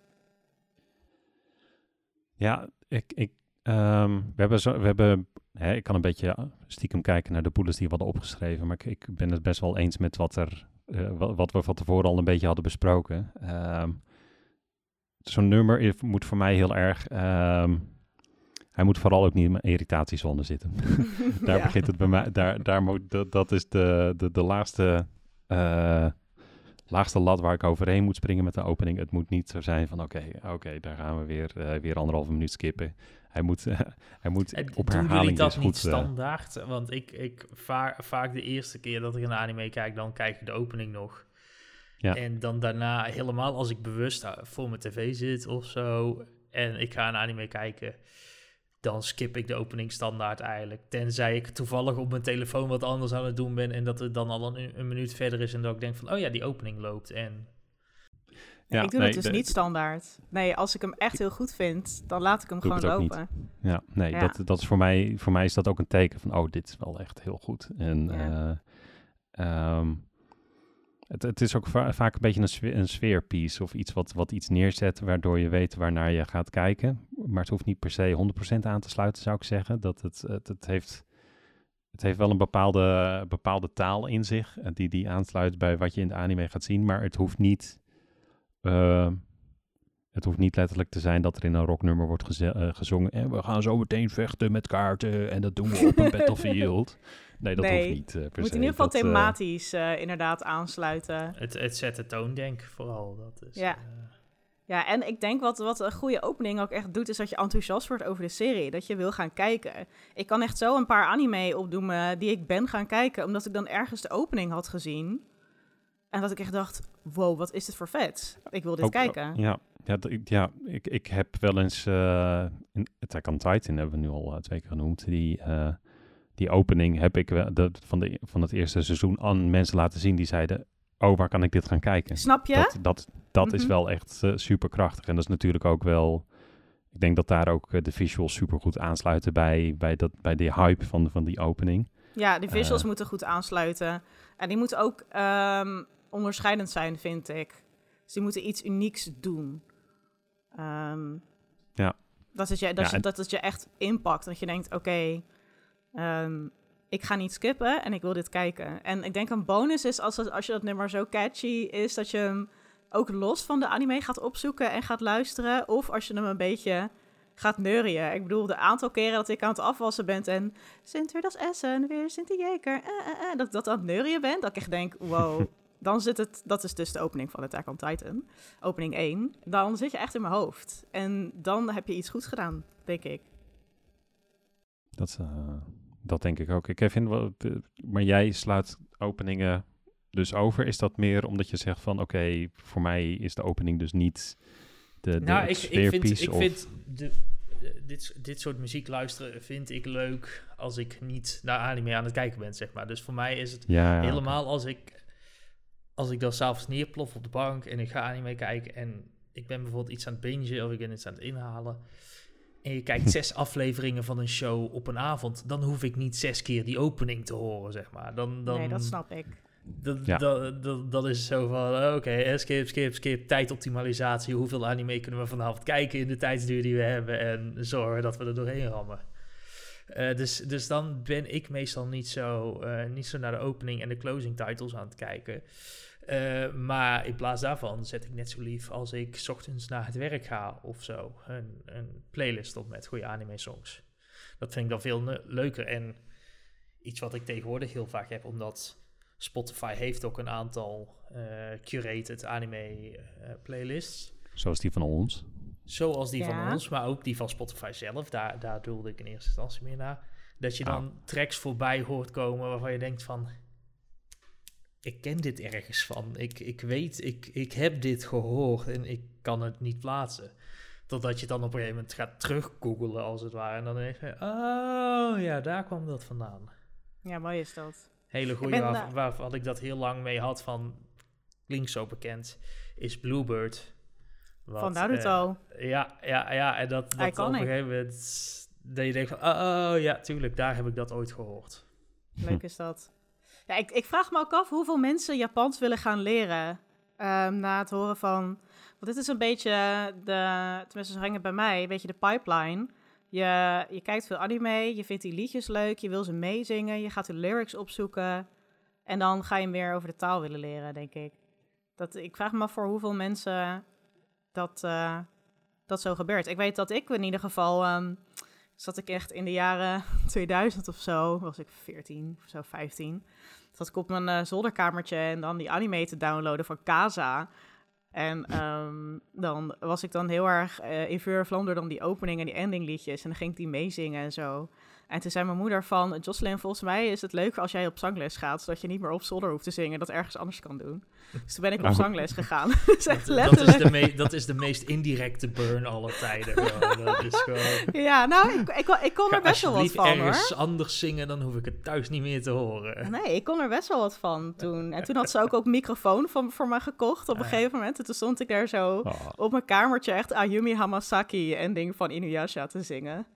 Ja, ik, ik, ehm, we hebben zo, we hebben, hè, ik kan een beetje eh, stiekem kijken naar de bullets die we hadden opgeschreven, maar ik, ik ben het best wel eens met wat, er, eh, wat, we van tevoren al een beetje hadden besproken. Ehm, Zo'n nummer moet voor mij heel erg, ehm, hij moet vooral ook niet in mijn irritatiezone zitten. daar Ja. begint het bij mij. Daar, daar moet, dat, dat is de, de, de laagste, eh, laagste lat waar ik overheen moet springen met de opening. Het moet niet zo zijn van oké, oké, daar gaan we weer, eh, weer anderhalve minuut skippen. Hij moet, hij moet En op doen jullie herhaling dat dus niet goed... eh, standaard? Want ik, ik vaak, vaak de eerste keer dat ik een anime kijk, dan kijk ik de opening nog. Ja. En dan daarna, helemaal als ik bewust uh, voor mijn tv zit of zo, en ik ga een anime kijken, dan skip ik de opening standaard eigenlijk. Tenzij ik toevallig op mijn telefoon wat anders aan het doen ben en dat het dan al een, een minuut verder is en dat ik denk van, oh ja, die opening loopt. En ja, ik doe nee, het dus de- niet standaard. Nee, als ik hem echt heel goed vind, dan laat ik hem gewoon lopen. Ja, nee, Ja. Dat, dat is voor mij, voor mij is dat ook een teken van, oh, dit is wel echt heel goed. En Ja. eh, ehm, het, het is ook va- vaak een beetje een, sfeer, een sfeerpiece of iets wat, wat iets neerzet, waardoor je weet waarnaar je gaat kijken. Maar het hoeft niet per se 100% aan te sluiten, zou ik zeggen. Dat het, het, het heeft... Het heeft wel een bepaalde, bepaalde taal in zich, eh, die, die aansluit bij wat je in de anime gaat zien, maar het hoeft niet, eh, het hoeft niet letterlijk te zijn dat er in een rocknummer wordt eh, gezongen en we gaan zo meteen vechten met kaarten en dat doen we op een battlefield. Nee, dat Nee, hoeft niet eh, per Moet se. in ieder geval Dat, eh, thematisch eh, inderdaad aansluiten. het, het zet de toon, denk ik, vooral. Dat is, Ja. Ja, en ik denk wat, wat een goede opening ook echt doet, is dat je enthousiast wordt over de serie. Dat je wil gaan kijken. Ik kan echt zo een paar anime opdoemen die ik ben gaan kijken, omdat ik dan ergens de opening had gezien. En dat ik echt dacht, wow, wat is dit voor vet? Ik wil dit ook- kijken. Ja, ja, ja ik, ik heb wel eens eh in Attack on Titan hebben we nu al eh, twee keer genoemd. Die, eh, die opening heb ik dat van, de, van het eerste seizoen aan mensen laten zien die zeiden, oh, waar kan ik dit gaan kijken? Snap je? Dat, dat, dat is Mhm. wel echt eh, super krachtig. En dat is natuurlijk ook wel. Ik denk dat daar ook eh, de visuals super goed aansluiten bij, bij, dat, bij die hype van, van die opening. Ja, de visuals Eh. moeten goed aansluiten. En die moeten ook ehm, onderscheidend zijn, vind ik. Dus die moeten iets unieks doen. Ehm, Ja. Dat het je, dat, Ja, je, dat het je echt impact. Dat je denkt, oké, ehm, ik ga niet skippen en ik wil dit kijken. En ik denk een bonus is als, als je dat nummer zo catchy is... dat je hem ook los van de anime gaat opzoeken en gaat luisteren. Of als je hem een beetje gaat neurien. Ik bedoel, de aantal keren dat ik aan het afwassen ben en... Sint weer das Essen, weer Sint Jeker. eh, eh, eh, dat, dat aan het neurien ben, dat ik echt denk, wow... Dan zit het, dat is dus de opening van Attack on Titan, opening 1. Dan zit je echt in mijn hoofd. En dan heb je iets goed gedaan, denk ik. Dat, eh, dat denk ik ook. Ik vind de- maar jij slaat openingen dus over. Is dat meer omdat je zegt van oké, voor mij is de opening dus niet de, de nou, ik, ik vind, ik of- vind de, de- dit, dit soort muziek luisteren vind ik leuk als ik niet naar anime aan het kijken ben, zeg maar. Dus voor mij is het ja, helemaal als ik, als ik dan s'avonds neerplof op de bank en ik ga anime kijken en ik ben bijvoorbeeld iets aan het bingen of ik ben iets aan het inhalen. En je kijkt zes afleveringen van een show op een avond, dan hoef ik niet zes keer die opening te horen, zeg maar. Dan, dan, nee, dat snap ik. dat, Ja. dat, dat, dat is zo van, oké, eh, skip, skip, skip, tijdoptimalisatie. Hoeveel anime kunnen we vanavond kijken in de tijdsduur die we hebben en zorgen dat we er doorheen rammen. Eh, dus, dus dan ben ik meestal niet zo, eh, niet zo naar de opening en de closing titles aan het kijken. Eh, maar in plaats daarvan zet ik net zo lief als ik 's ochtends naar het werk ga of zo. Een, een playlist op met goede anime songs. Dat vind ik dan veel leuker. En iets wat ik tegenwoordig heel vaak heb, omdat Spotify heeft ook een aantal eh, curated anime eh, playlists. Zoals die van ons. Zoals die van ons, maar ook die van Spotify zelf. Daar, daar doelde ik in eerste instantie meer naar. Dat je dan tracks voorbij hoort komen waarvan je denkt van... Ik ken dit ergens van. Ik, ik weet, ik, ik heb dit gehoord en ik kan het niet plaatsen. Totdat je dan op een gegeven moment gaat teruggoogelen als het ware. En dan denk je, oh ja, daar kwam dat vandaan. Ja, mooi is dat. Hele goede, waar, waarvan ik dat heel lang mee had van... Klinkt zo bekend, is Bluebird. Wat, Van eh, Naruto. ja, ja, ja. En dat, dat op een gegeven moment... Dat je denkt van, oh, oh, ja, tuurlijk, daar heb ik dat ooit gehoord. Leuk is dat. Ja, ik, ik vraag me ook af hoeveel mensen Japans willen gaan leren. ehm, na het horen van. Want dit is een beetje de. Tenminste, ging het bij mij. Een beetje de pipeline. Je, je kijkt veel anime, je vindt die liedjes leuk, je wil ze meezingen, je gaat de lyrics opzoeken. En dan ga je meer over de taal willen leren, denk ik. Dat, ik vraag me af voor hoeveel mensen dat, eh, dat zo gebeurt. Ik weet dat ik in ieder geval. ehm, zat ik echt in de jaren 2000 of zo, was ik 14 of zo, 15. Zat ik op mijn eh, zolderkamertje en dan die anime te downloaden van Kaza. En ehm, dan was ik dan heel erg eh, in vuur en vlam door dan die opening en die ending liedjes. En dan ging ik die meezingen en zo. En toen zei mijn moeder van, Jocelyn, volgens mij is het leuk als jij op zangles gaat, zodat je niet meer op zolder hoeft te zingen, dat ergens anders kan doen. Dus toen ben ik op Nou, zangles gegaan. echt Dat, is de me- dat is de meest indirecte burn aller tijden. gewoon. Dat is gewoon... Ja, nou, ik, ik, kon- ik kon Ga er best wel wat van, hoor. ergens anders zingen, dan hoef ik het thuis niet meer te horen. Nee, ik kon er best wel wat van toen. En toen had ze ook ook een microfoon van, voor me gekocht op een Ah. gegeven moment. En toen stond ik daar zo Oh. op mijn kamertje echt Ayumi Hamasaki en ding van Inuyasha te zingen.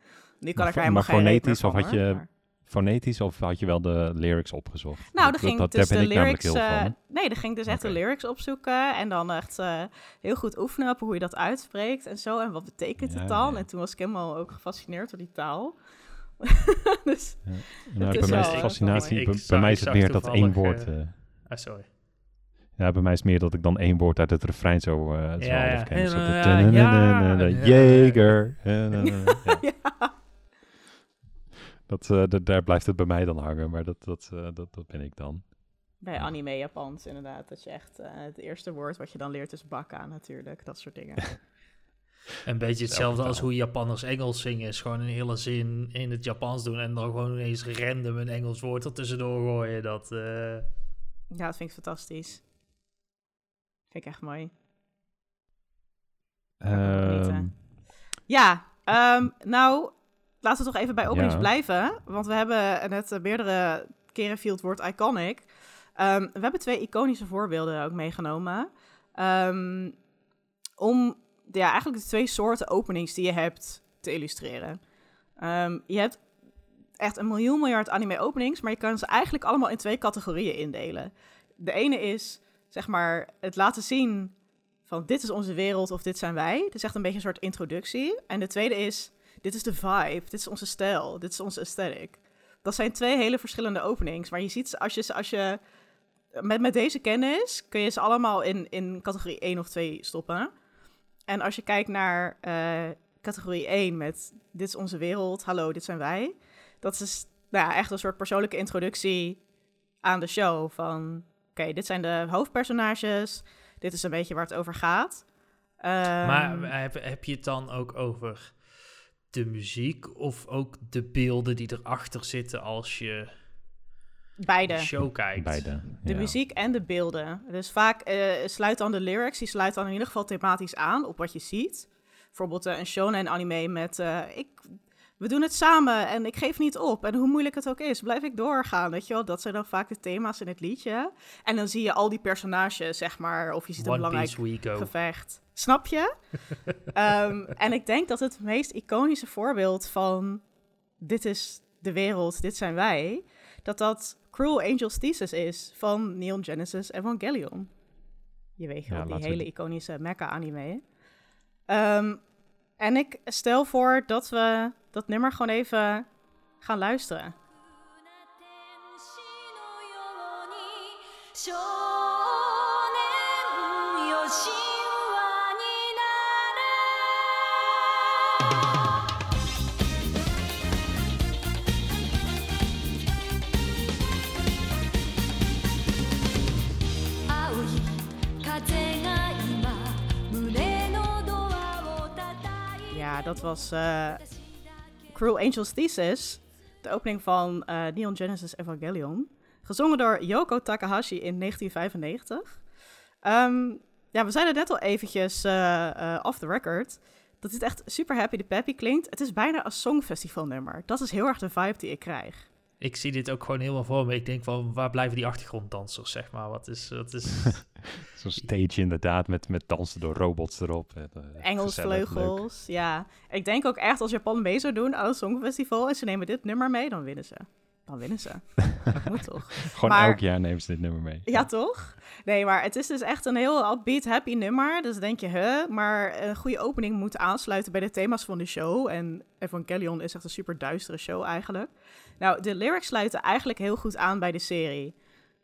Nu kan Maar ik er helemaal maar geen reet meer fonetisch, van, of had je- maar- Fonetisch of had je wel de lyrics opgezocht? Nou, Dat- dan ging dat, dus daar ben de ik lyrics... heel eh, van. nee, dan ging ik dus echt de lyrics opzoeken. En dan echt eh, heel goed oefenen op hoe je dat uitspreekt en zo. En wat betekent Ja, het dan? ja. En toen was ik helemaal ook gefascineerd door die taal. dus Nou, is bij mij is eh, fascinatie, Ik bij, mij is het meer dat één woord... Ah, sorry. ja, bij mij is het meer dat ik dan één woord uit het refrein zo, eh zo Ja, half ja. ken. Ja, eh, ja, de ja. Jager. eh, eh, eh, ja. ja. Dat, eh, dat- daar blijft het bij mij dan hangen, maar dat, dat, eh, dat, dat ben ik dan. Bij anime Japans inderdaad. Dat je echt eh, het eerste woord wat je dan leert is bakka natuurlijk. Dat soort dingen. Een beetje hetzelfde als hoe Japanners Engels zingen. Is gewoon een hele zin in het Japans doen en dan gewoon ineens random een Engels woord er tussendoor gooien. Dat, eh, ja, dat vind ik fantastisch. Vind ik echt mooi. Ehm, Ja, ehm, nou, laten we toch even bij openings Ja. blijven. Want we hebben net eh, meerdere keren viel het woord iconic. Ehm, we hebben twee iconische voorbeelden ook meegenomen. Ehm, om ja, eigenlijk de twee soorten openings die je hebt te illustreren. Ehm, je hebt echt een miljoen miljard anime openings, maar je kan ze eigenlijk allemaal in twee categorieën indelen. De ene is, zeg maar, het laten zien van dit is onze wereld of dit zijn wij. Het is echt een beetje een soort introductie. En de tweede is, dit is de vibe, dit is onze stijl, dit is onze aesthetic. Dat zijn twee hele verschillende openings, maar je ziet ze als je, als je met, met deze kennis kun je ze allemaal in, in categorie 1 of 2 stoppen. En als je kijkt naar eh, categorie 1 met dit is onze wereld, hallo, dit zijn wij. Dat is nou ja, echt een soort persoonlijke introductie aan de show. Van oké, dit zijn de hoofdpersonages, dit is een beetje waar het over gaat. Ehm, maar heb, heb je het dan ook over de muziek of ook de beelden die erachter zitten als je beide. de show kijkt? beide. De muziek en de beelden. Dus vaak eh, sluit dan de lyrics, die sluit dan in ieder geval thematisch aan op wat je ziet. Bijvoorbeeld eh, een shonen anime met eh, ik, we doen het samen en ik geef niet op. En hoe moeilijk het ook is, blijf ik doorgaan. Weet je wel, dat zijn dan vaak de thema's in het liedje. En dan zie je al die personages, zeg maar, of je ziet een One belangrijk gevecht. Snap je? Ehm, en ik denk dat het meest iconische voorbeeld van dit is de wereld, dit zijn wij, dat dat Cruel Angel's Thesis is van Neon Genesis Evangelion. Je weet wel, Ja, die laten we hele iconische mecha-anime. Ehm, en ik stel voor dat we dat nummer gewoon even gaan luisteren. 天使のように少年よ Dat was eh, Cruel Angel's Thesis, de opening van eh, Neon Genesis Evangelion. Gezongen door Yoko Takahashi in 1995. Ehm, ja, we zeiden net al eventjes eh, off the record dat dit echt super happy de peppy klinkt. Het is bijna een songfestivalnummer. Dat is heel erg de vibe die ik krijg. Ik zie dit ook gewoon helemaal voor me. Ik denk van, waar blijven die achtergronddansers, zeg maar? Wat is... Wat is... Zo'n stage inderdaad, met, met dansen door robots erop. En, eh, Engels leuk. vleugels, ja. Ik denk ook echt als Japan mee zou doen aan een songfestival en ze nemen dit nummer mee, dan winnen ze. Dan winnen ze. Dat moet toch? Gewoon Maar- elk jaar nemen ze dit nummer mee. Ja, toch? Nee, maar het is dus echt een heel upbeat, happy nummer. Dus denk je, hè? Maar een goede opening moet aansluiten bij de thema's van de show. En Evangelion is echt een super duistere show eigenlijk. Nou, de lyrics sluiten eigenlijk heel goed aan bij de serie.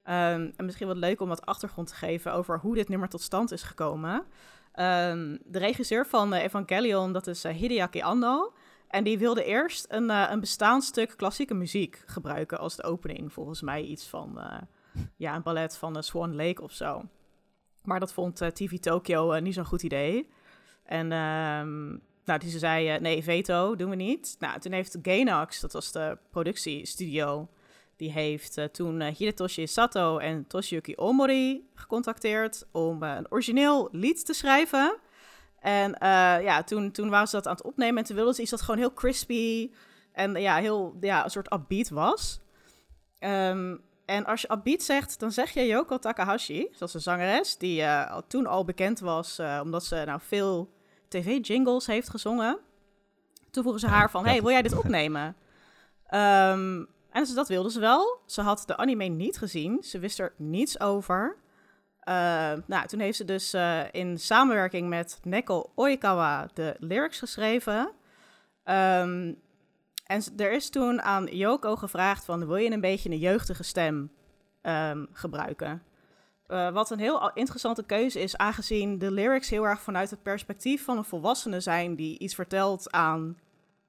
Ehm, en misschien wat leuk om wat achtergrond te geven over hoe dit nummer tot stand is gekomen. Ehm, de regisseur van eh, Evangelion, dat is eh, Hideaki Anno. En die wilde eerst een, eh, een bestaand stuk klassieke muziek gebruiken als de opening. Volgens mij iets van ja, een ballet van Swan Lake of zo. Maar dat vond TV Tokyo niet zo'n goed idee. En ehm, nou, die ze zei, eh, nee, veto, doen we niet. Nou, toen heeft Gainax, dat was de productiestudio... die heeft eh, toen Hidetoshi Sato en Toshiyuki Omori gecontacteerd... om een origineel lied te schrijven... En ja, toen, toen waren ze dat aan het opnemen en toen wilden ze iets dat gewoon heel crispy en ja, heel ja, een soort upbeat was. Ehm, en als je upbeat zegt, dan zeg je Yoko Takahashi, zoals een zangeres, die toen al bekend was omdat ze nou veel tv-jingles heeft gezongen. Toen vroegen ze haar van, hey, wil jij dit opnemen? Ehm, en ze, dat wilde ze wel. Ze had de anime niet gezien. Ze wist er niets over. Eh, nou, toen heeft ze dus eh, in samenwerking met Neko Oikawa de lyrics geschreven. Ehm, en er is toen aan Yoko gevraagd van, wil je een beetje een jeugdige stem ehm, gebruiken? Eh, wat een heel interessante keuze is, aangezien de lyrics heel erg vanuit het perspectief van een volwassene zijn die iets vertelt aan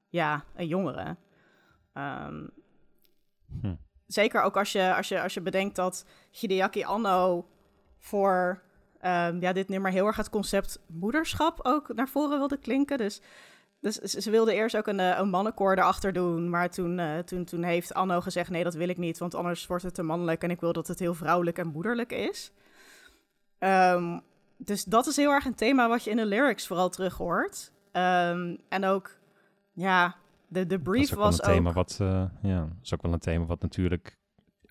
ja, een jongere. Ehm, Hm. Zeker ook als je, als, je, als je bedenkt dat Hideaki Anno voor ehm, ja, dit nummer heel erg het concept moederschap ook naar voren wilde klinken. Dus, dus ze wilde eerst ook een, eh, een mannenkoor erachter doen. Maar toen, eh, toen, toen heeft Anno gezegd: nee, dat wil ik niet, want anders wordt het te mannelijk. En ik wil dat het heel vrouwelijk en moederlijk is. Ehm, dus dat is heel erg een thema wat je in de lyrics vooral terug hoort. Ehm, en ook, ja, de, de Dat brief is ook wel was een thema ook... wat, eh, ja, dat is ook wel een thema wat natuurlijk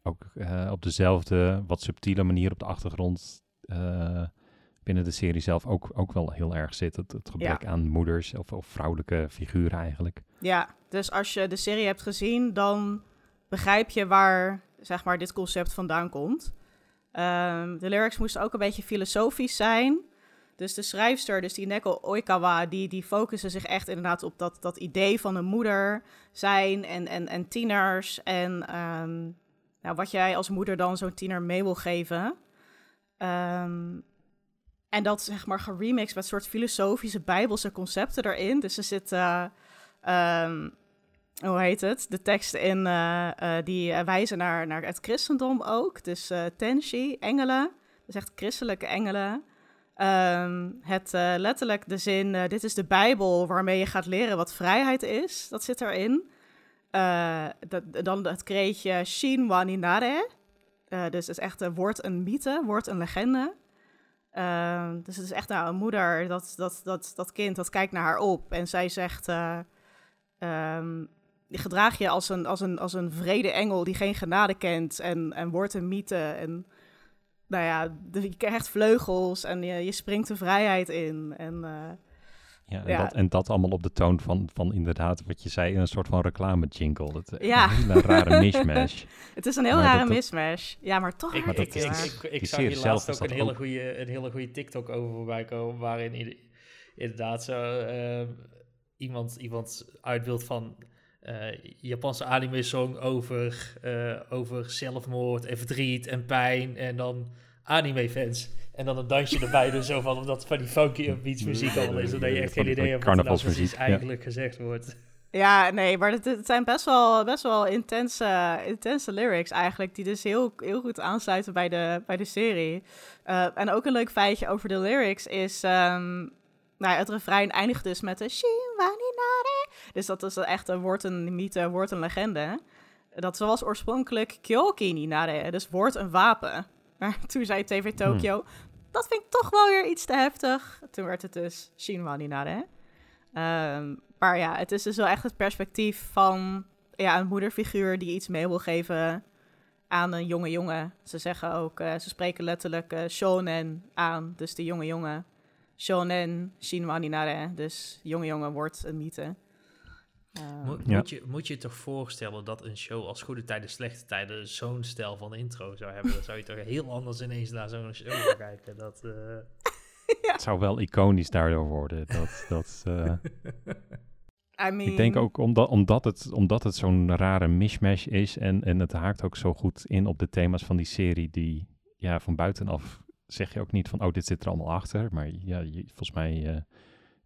ook op dezelfde, wat subtiele manier op de achtergrond binnen de serie zelf ook, ook wel heel erg zit. Het, het gebrek aan moeders of, of vrouwelijke figuren eigenlijk. Ja, dus als je de serie hebt gezien, dan begrijp je waar zeg maar, dit concept vandaan komt. Ehm, de lyrics moesten ook een beetje filosofisch zijn. Dus de schrijfster, dus die Neko Oikawa, die, die focussen zich echt inderdaad op dat, dat idee van een moeder zijn en, en, en tieners. En ehm, nou, wat jij als moeder dan zo'n tiener mee wil geven. Ehm, en dat zeg maar geremixed met soort filosofische bijbelse concepten erin. Dus er zit, eh, ehm, hoe heet het? De teksten in eh, eh, die wijzen naar, naar het christendom ook. Dus tenshi, engelen. Dus echt christelijke engelen. Ehm, het letterlijk de zin, dit is de Bijbel waarmee je gaat leren wat vrijheid is. Dat zit erin. Dat, dan het kreetje Shin wa ninare. Eh, dus het is echt een woord een mythe, woord een legende. Ehm, dus het is echt nou, een moeder, dat, dat, dat, dat kind, dat kijkt naar haar op. En zij zegt, eh ehm, gedraag je als een, als, een, als een vrede engel die geen genade kent. En, en wordt een mythe. En nou ja, je krijgt vleugels en je, je springt de vrijheid in. En eh, Ja, en, Ja. Dat, en dat allemaal op de toon van, van inderdaad wat je zei, een soort van reclame jingle. Dat, eh, Ja. Een hele rare mishmash. het is een heel Maar rare dat- mismatch. Ja, maar toch Ik, Maar ik, ik, ik, zag hier zelf laatst ook een hele, ook. een hele goede TikTok over voorbij komen, waarin inderdaad zo eh, iemand, iemand uitbeeldt van eh Japanse anime-song over, eh, over zelfmoord en verdriet en pijn en dan anime-fans. En dan een dansje erbij doen, zo van, omdat van die funky beats muziek allemaal is, zodat je echt geen idee van hebt wat er nou precies ja. eigenlijk gezegd wordt. Ja, nee, maar het, het zijn best wel, best wel intense, intense lyrics eigenlijk, die dus heel, heel goed aansluiten bij de, bij de serie. Eh, en ook een leuk feitje over de lyrics is, ehm, nou, ja, het refrein eindigt dus met de Shinwaninare. Dus dat is echt een woord een mythe, woord een legende. Dat was oorspronkelijk Kyoki Ninare, dus woord een wapen. Maar toen zei TV Tokyo, dat vind ik toch wel weer iets te heftig. Toen werd het dus Shinwaninare. Ehm maar ja, het is dus wel echt het perspectief van ja, een moederfiguur die iets mee wil geven aan een jonge jongen. Ze zeggen ook, eh, ze spreken letterlijk eh, shonen aan, dus de jonge jongen. Shonen, shinwaninare, dus jonge jongen wordt een mythe. Ehm, Moet, Ja. moet, je, moet je je toch voorstellen dat een show als Goede Tijden, Slechte Tijden zo'n stijl van intro zou hebben? Dan zou je toch heel anders ineens naar zo'n show gaan kijken. Dat, eh, Het zou wel iconisch daardoor worden. Dat, dat, eh, I mean, Ik denk ook omdat, omdat het, omdat het zo'n rare mishmash is en, en het haakt ook zo goed in op de thema's van die serie die ja, van buitenaf zeg je ook niet van oh dit zit er allemaal achter. Maar ja, je, volgens mij eh,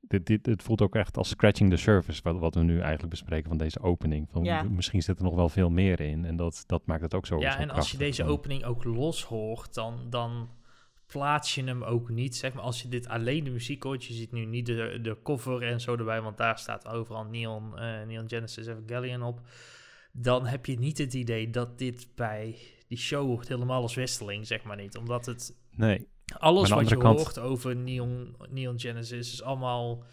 dit, dit, het voelt ook echt als scratching the surface, wat, wat we nu eigenlijk bespreken van deze opening. Van, Ja. m- Misschien zit er nog wel veel meer in en dat, dat maakt het ook zo Ja, zo en als je deze Van- opening ook los hoort, dan, dan plaats je hem ook niet. Zeg maar, als je dit alleen de muziek hoort, je ziet nu niet de, de cover en zo erbij, want daar staat overal Neon, eh, Neon Genesis Evangelion op. Dan heb je niet het idee dat dit bij die show hoort helemaal als Westeling, zeg maar niet. Omdat het Nee, alles wat je kant- hoort over Neon, Neon Genesis is allemaal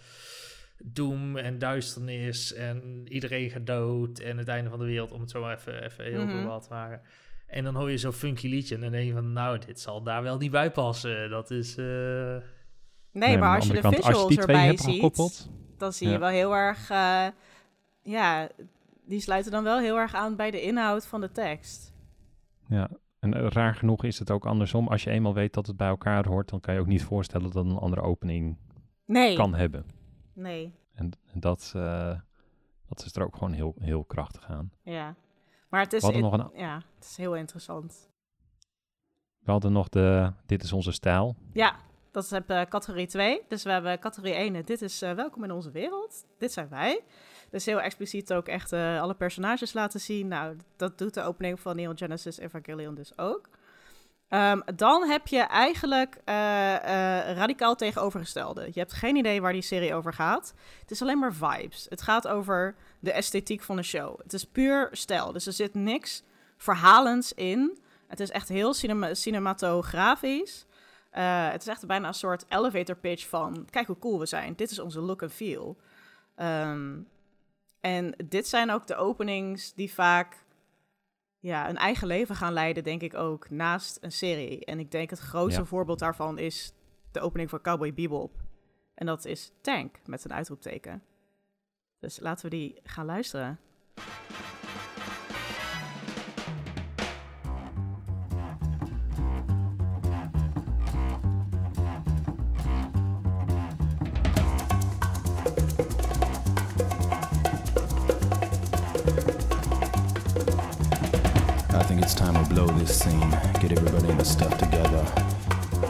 doem en duisternis en iedereen gaat dood en het einde van de wereld, om het zo maar even, even heel veel te maken. En dan hoor je zo'n funky liedje en dan denk je van, nou, dit zal daar wel niet bij passen. Dat is... eh, Nee, maar als je de kant, visuals je erbij ziet, gekoppeld, dan zie je Ja. wel heel erg... eh, ja, die sluiten dan wel heel erg aan bij de inhoud van de tekst. Ja, en eh, raar genoeg is het ook andersom. Als je eenmaal weet dat het bij elkaar hoort, dan kan je ook niet voorstellen dat een andere opening Nee, kan hebben. nee, En, en dat, eh, dat is er ook gewoon heel, heel krachtig aan. ja. Maar het is, in- nog een- ja, het is heel interessant. We hadden nog de Dit is onze stijl. Ja, dat is eh, categorie 2. Dus we hebben categorie 1. en Dit is welkom in onze wereld. Dit zijn wij. Dus heel expliciet ook echt eh, alle personages laten zien. Nou, dat doet de opening van Neon Genesis Evangelion dus ook. Ehm, dan heb je eigenlijk eh, eh, radicaal tegenovergestelde. Je hebt geen idee waar die serie over gaat. Het is alleen maar vibes. Het gaat over de esthetiek van de show. Het is puur stijl. Dus er zit niks verhalends in. Het is echt heel cinema cinematografisch. Het is echt bijna een soort elevator pitch van... kijk hoe cool we zijn. Dit is onze look en feel. Ehm, en dit zijn ook de openings die vaak ja, een eigen leven gaan leiden, denk ik ook, naast een serie. En ik denk het grootste Ja. voorbeeld daarvan is de opening van Cowboy Bebop. En dat is Tank, met een uitroepteken. Dus laten we die gaan luisteren. Blow this scene. Get everybody in the stuff together.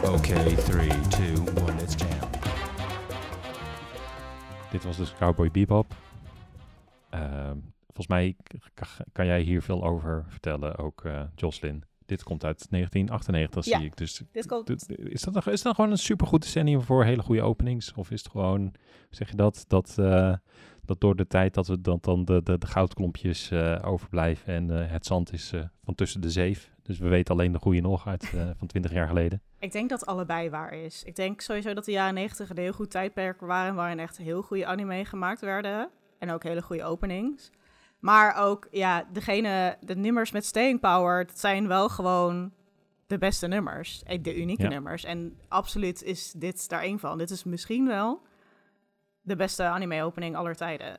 Okay, three, two, one, let's jam. Dit was dus Cowboy Bebop. Ehm, volgens mij kan jij hier veel over vertellen, ook eh Jocelyn. Dit komt uit 1998, Ja. zie ik. Dus Dit komt... is dat, een- is dat gewoon een supergoed decennium voor hele goede openings? Of is het gewoon, zeg je dat, dat, eh, dat door de tijd dat we dat dan de, de, de goudklompjes eh, overblijven en eh, het zand is eh, van tussen de zeef. Dus we weten alleen de goede nog uit van 20 jaar geleden. Ik denk dat allebei waar is. Ik denk sowieso dat de jaren 90 een heel goed tijdperk waren waarin echt heel goede anime gemaakt werden. En ook hele goede openings. Maar ook, ja, degene, de nummers met staying power, dat zijn wel gewoon de beste nummers. De unieke Ja. nummers. En absoluut is dit daar één van. Dit is misschien wel de beste anime-opening aller tijden.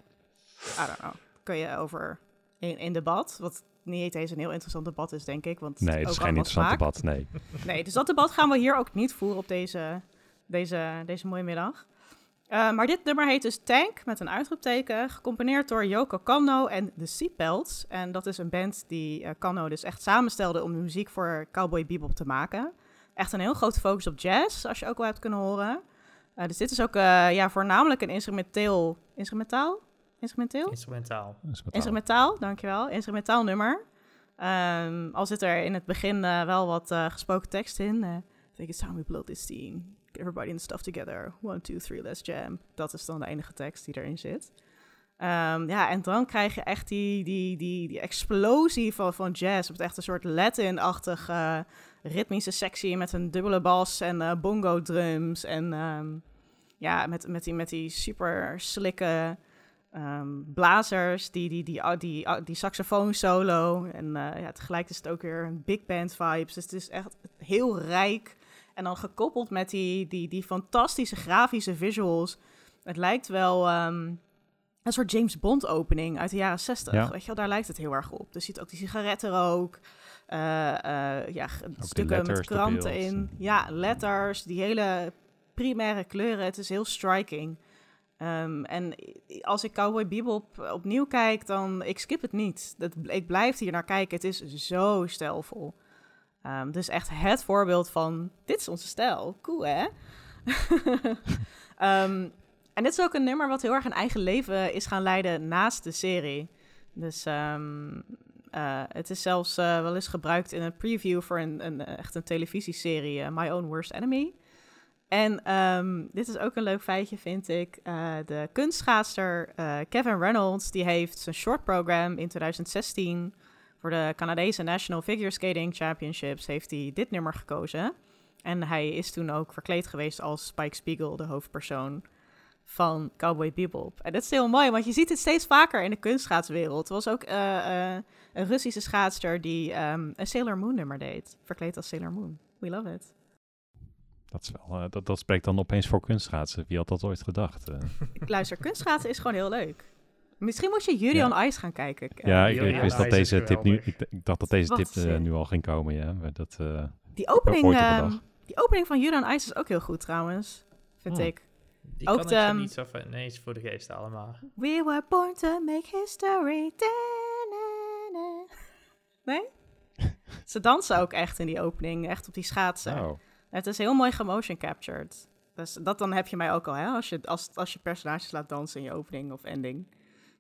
I don't know. Kun je over in, in debat, wat niet eens een heel interessant debat is, denk ik. Want Nee, het is geen interessant smaak. debat, nee. Nee, dus dat debat gaan we hier ook niet voeren op deze, deze, deze mooie middag. Eh, maar dit nummer heet dus Tank met een uitroepteken, gecomponeerd door Yoko Kanno en de Seatbelts. En dat is een band die eh Kanno dus echt samenstelde om de muziek voor Cowboy Bebop te maken. Echt een heel grote focus op jazz, als je ook wel hebt kunnen horen. Eh, dus dit is ook eh, ja, voornamelijk een instrumenteel... Instrumentaal? Instrumenteel? instrumentaal. Instrumentaal, dankjewel. Instrumentaal nummer. Ehm, al zit er in het begin eh, wel wat eh, gesproken tekst in. eh, I think it's time we blow this. Get everybody in the stuff together. One, two, three, let's jam. Dat is dan de enige tekst die erin zit. Ehm, ja, en dan krijg je echt die, die, die, die explosie van, van jazz. Op echt een soort Latin-achtig eh, ritmische sectie met een dubbele bas en eh, bongo drums. En ehm, ja, met, met, die, met die super slikke ehm, blazers, die, die, die, die, die, die saxofoon solo. En eh, ja, tegelijk is het ook weer een big band vibes. Dus het is echt heel rijk. En dan gekoppeld met die, die, die fantastische grafische visuals. Het lijkt wel ehm, een soort James Bond opening uit de jaren 60. Ja. Weet je wel, daar lijkt het heel erg op. Dus je ziet ook die sigarettenrook. eh eh ja, g- de stukken met letters, kranten in. Ja, letters, die hele primaire kleuren. Het is heel striking. Ehm, en als ik Cowboy Bebop opnieuw kijk, dan ik skip het niet. Dat, ik blijf hier naar kijken. Het is zo stijlvol. Ehm, dus echt het voorbeeld van, dit is onze stijl. Cool, hè? Ehm, en dit is ook een nummer wat heel erg een eigen leven is gaan leiden naast de serie. Dus eh, het is zelfs eh, wel eens gebruikt in een preview voor een, een echt een televisieserie, eh, My Own Worst Enemy. En ehm, dit is ook een leuk feitje, vind ik. Eh, de kunstschaatster eh, Kevin Reynolds, die heeft zijn short program in 2016 voor de Canadese National Figure Skating Championships heeft hij dit nummer gekozen. En hij is toen ook verkleed geweest als Spike Spiegel, de hoofdpersoon van Cowboy Bebop. En dat is heel mooi, want je ziet het steeds vaker in de kunstschaatswereld. Er was ook eh, eh, een Russische schaatster die ehm, een Sailor Moon nummer deed, verkleed als Sailor Moon. We love it. Dat, is wel, eh, dat, dat spreekt dan opeens voor kunstschaatsen. Wie had dat ooit gedacht? Ik luister, kunstschaatsen is gewoon heel leuk. Misschien moet je Yuri Ja. Ice gaan kijken. Ja, ik, ja, ik ja, wist dat deze tip nu... Ik, ik dacht dat deze Wat tip nu al ging komen, ja. Maar dat, eh, Die opening, ehm, die opening van Yuri on Ice is ook heel goed trouwens, vind Hmm. ik. Die Ook kan de- ik niet zo van ineens voor de geest halen, maar... We were born to make history. Da-na-na. Nee? Ze dansen ook echt in die opening, echt op die schaatsen. oh. Het is heel mooi gemotion captured. Dus dat dan heb je mij ook al, hè? Als je, als, als je personages laat dansen in je opening of ending.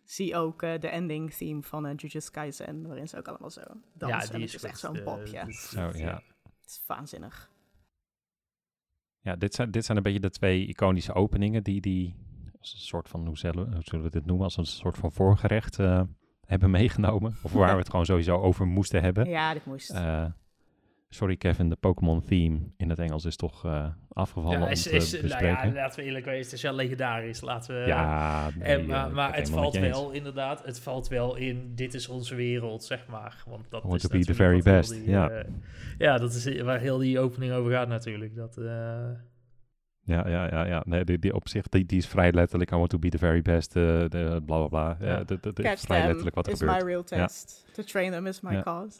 Zie ook eh, de ending theme van uh, Jujutsu Kaisen, waarin ze ook allemaal zo dansen. ja, die En is, het is goed. echt zo'n Eh, popje. Oh, ja. Het is waanzinnig. Ja, dit zijn, dit zijn een beetje de twee iconische openingen die, die als een soort van, hoe zullen, we- hoe zullen we dit noemen, als een soort van voorgerecht eh, hebben meegenomen. Of waar we het gewoon sowieso over moesten hebben. Ja, dit moest. Eh, sorry Kevin, de Pokémon theme in het Engels is toch eh, afgevallen Ja, is, te is, nou ja, laten we eerlijk wezen, het is wel legendarisch. Laten we... ja, nee, En, eh, maar het valt eens. wel, inderdaad, het valt wel in, dit is onze wereld, zeg maar. Want dat Want is to be the natuurlijk very best, die, ja. eh, ja, dat is waar heel die opening over gaat natuurlijk. Dat, eh, Ja, ja, ja, ja. Nee, die, die op zich, die, die is vrij letterlijk. I want to be the very best, eh, de bla bla bla. Ja. De- Catch vrij them letterlijk wat er is gebeurt. my real test. To train them is my Ja. cause.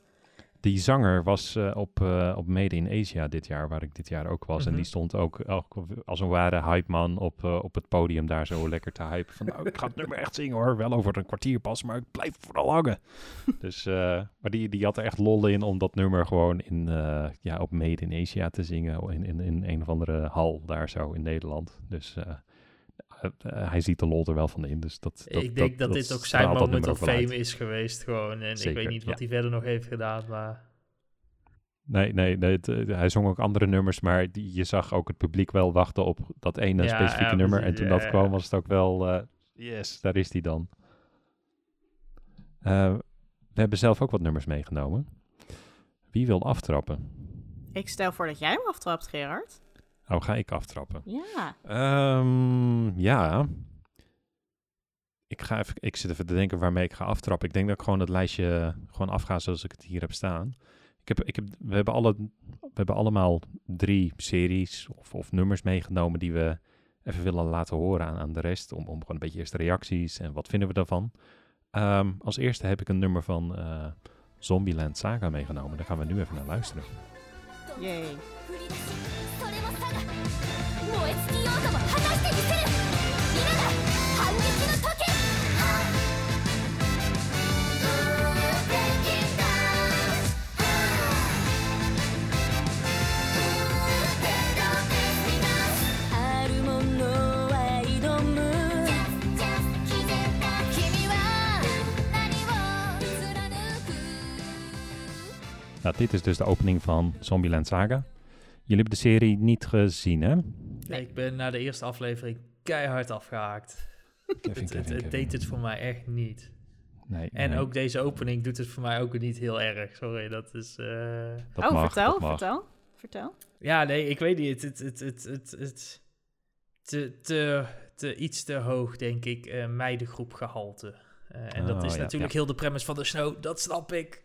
Die zanger was eh, op, eh, op Made in Asia dit jaar, waar ik dit jaar ook was. En Mhm. die stond ook, ook als een ware hype man op, eh, op het podium daar zo lekker te hypen. Van nou, ik ga het nummer echt zingen hoor. Wel over een kwartier pas, maar ik blijf vooral hangen. dus, maar die, die had er echt lol in om dat nummer gewoon in, ja, op Made in Asia te zingen. In, in, in een of andere hal daar zo in Nederland. Dus hij ziet de lol er wel van in. Dus dat, dat, ik denk dat, dit ook zijn moment of uit. fame is geweest gewoon. En ik weet niet wat ja. hij verder nog heeft gedaan, maar... Nee, nee, nee het, eh, hij zong ook andere nummers, maar die, je zag ook het publiek wel wachten op dat ene Ja, specifieke ja, nummer. En toen ja, dat kwam, was het ook wel, eh, yes, daar is die dan. Eh, we hebben zelf ook wat nummers meegenomen. Wie wil aftrappen? Ik stel voor dat jij hem aftrapt, Gerard. Oh, ga ik aftrappen? Ja. Ehm, ja. Ik, ga even, ik zit even te denken waarmee ik ga aftrappen. Ik denk dat ik gewoon het lijstje gewoon afga zoals ik het hier heb staan. Ik heb, ik heb, we, hebben alle, we hebben allemaal drie series of, of nummers meegenomen die we even willen laten horen aan, aan de rest. Om, om gewoon een beetje eerste reacties en wat vinden we daarvan. Ehm, als eerste heb ik een nummer van eh Zombieland Saga meegenomen. Daar gaan we nu even naar luisteren. Yay. 燃え尽きようとも果たしてみせる皆が反撃の時はっ Breaking down あるものは挑む君は何を貫く Nou, dit is dus de opening van Zombieland Saga. Jullie hebben de serie niet gezien, hè? Nee. Ik ben na de eerste aflevering keihard afgehaakt. Kevin, Het, het, Kevin, het deed het voor mij echt niet. Nee, En nee, ook deze opening doet het voor mij ook niet heel erg. Sorry, dat is... eh, dat oh, mag, vertel, dat mag. vertel, vertel. Ja, nee, ik weet niet. Het, het, het, het, het, het te, te, te, iets te hoog, denk ik, eh meidengroep gehalte. Eh, en dat Oh, is ja, natuurlijk ja. heel de premise van de snow, dat snap ik.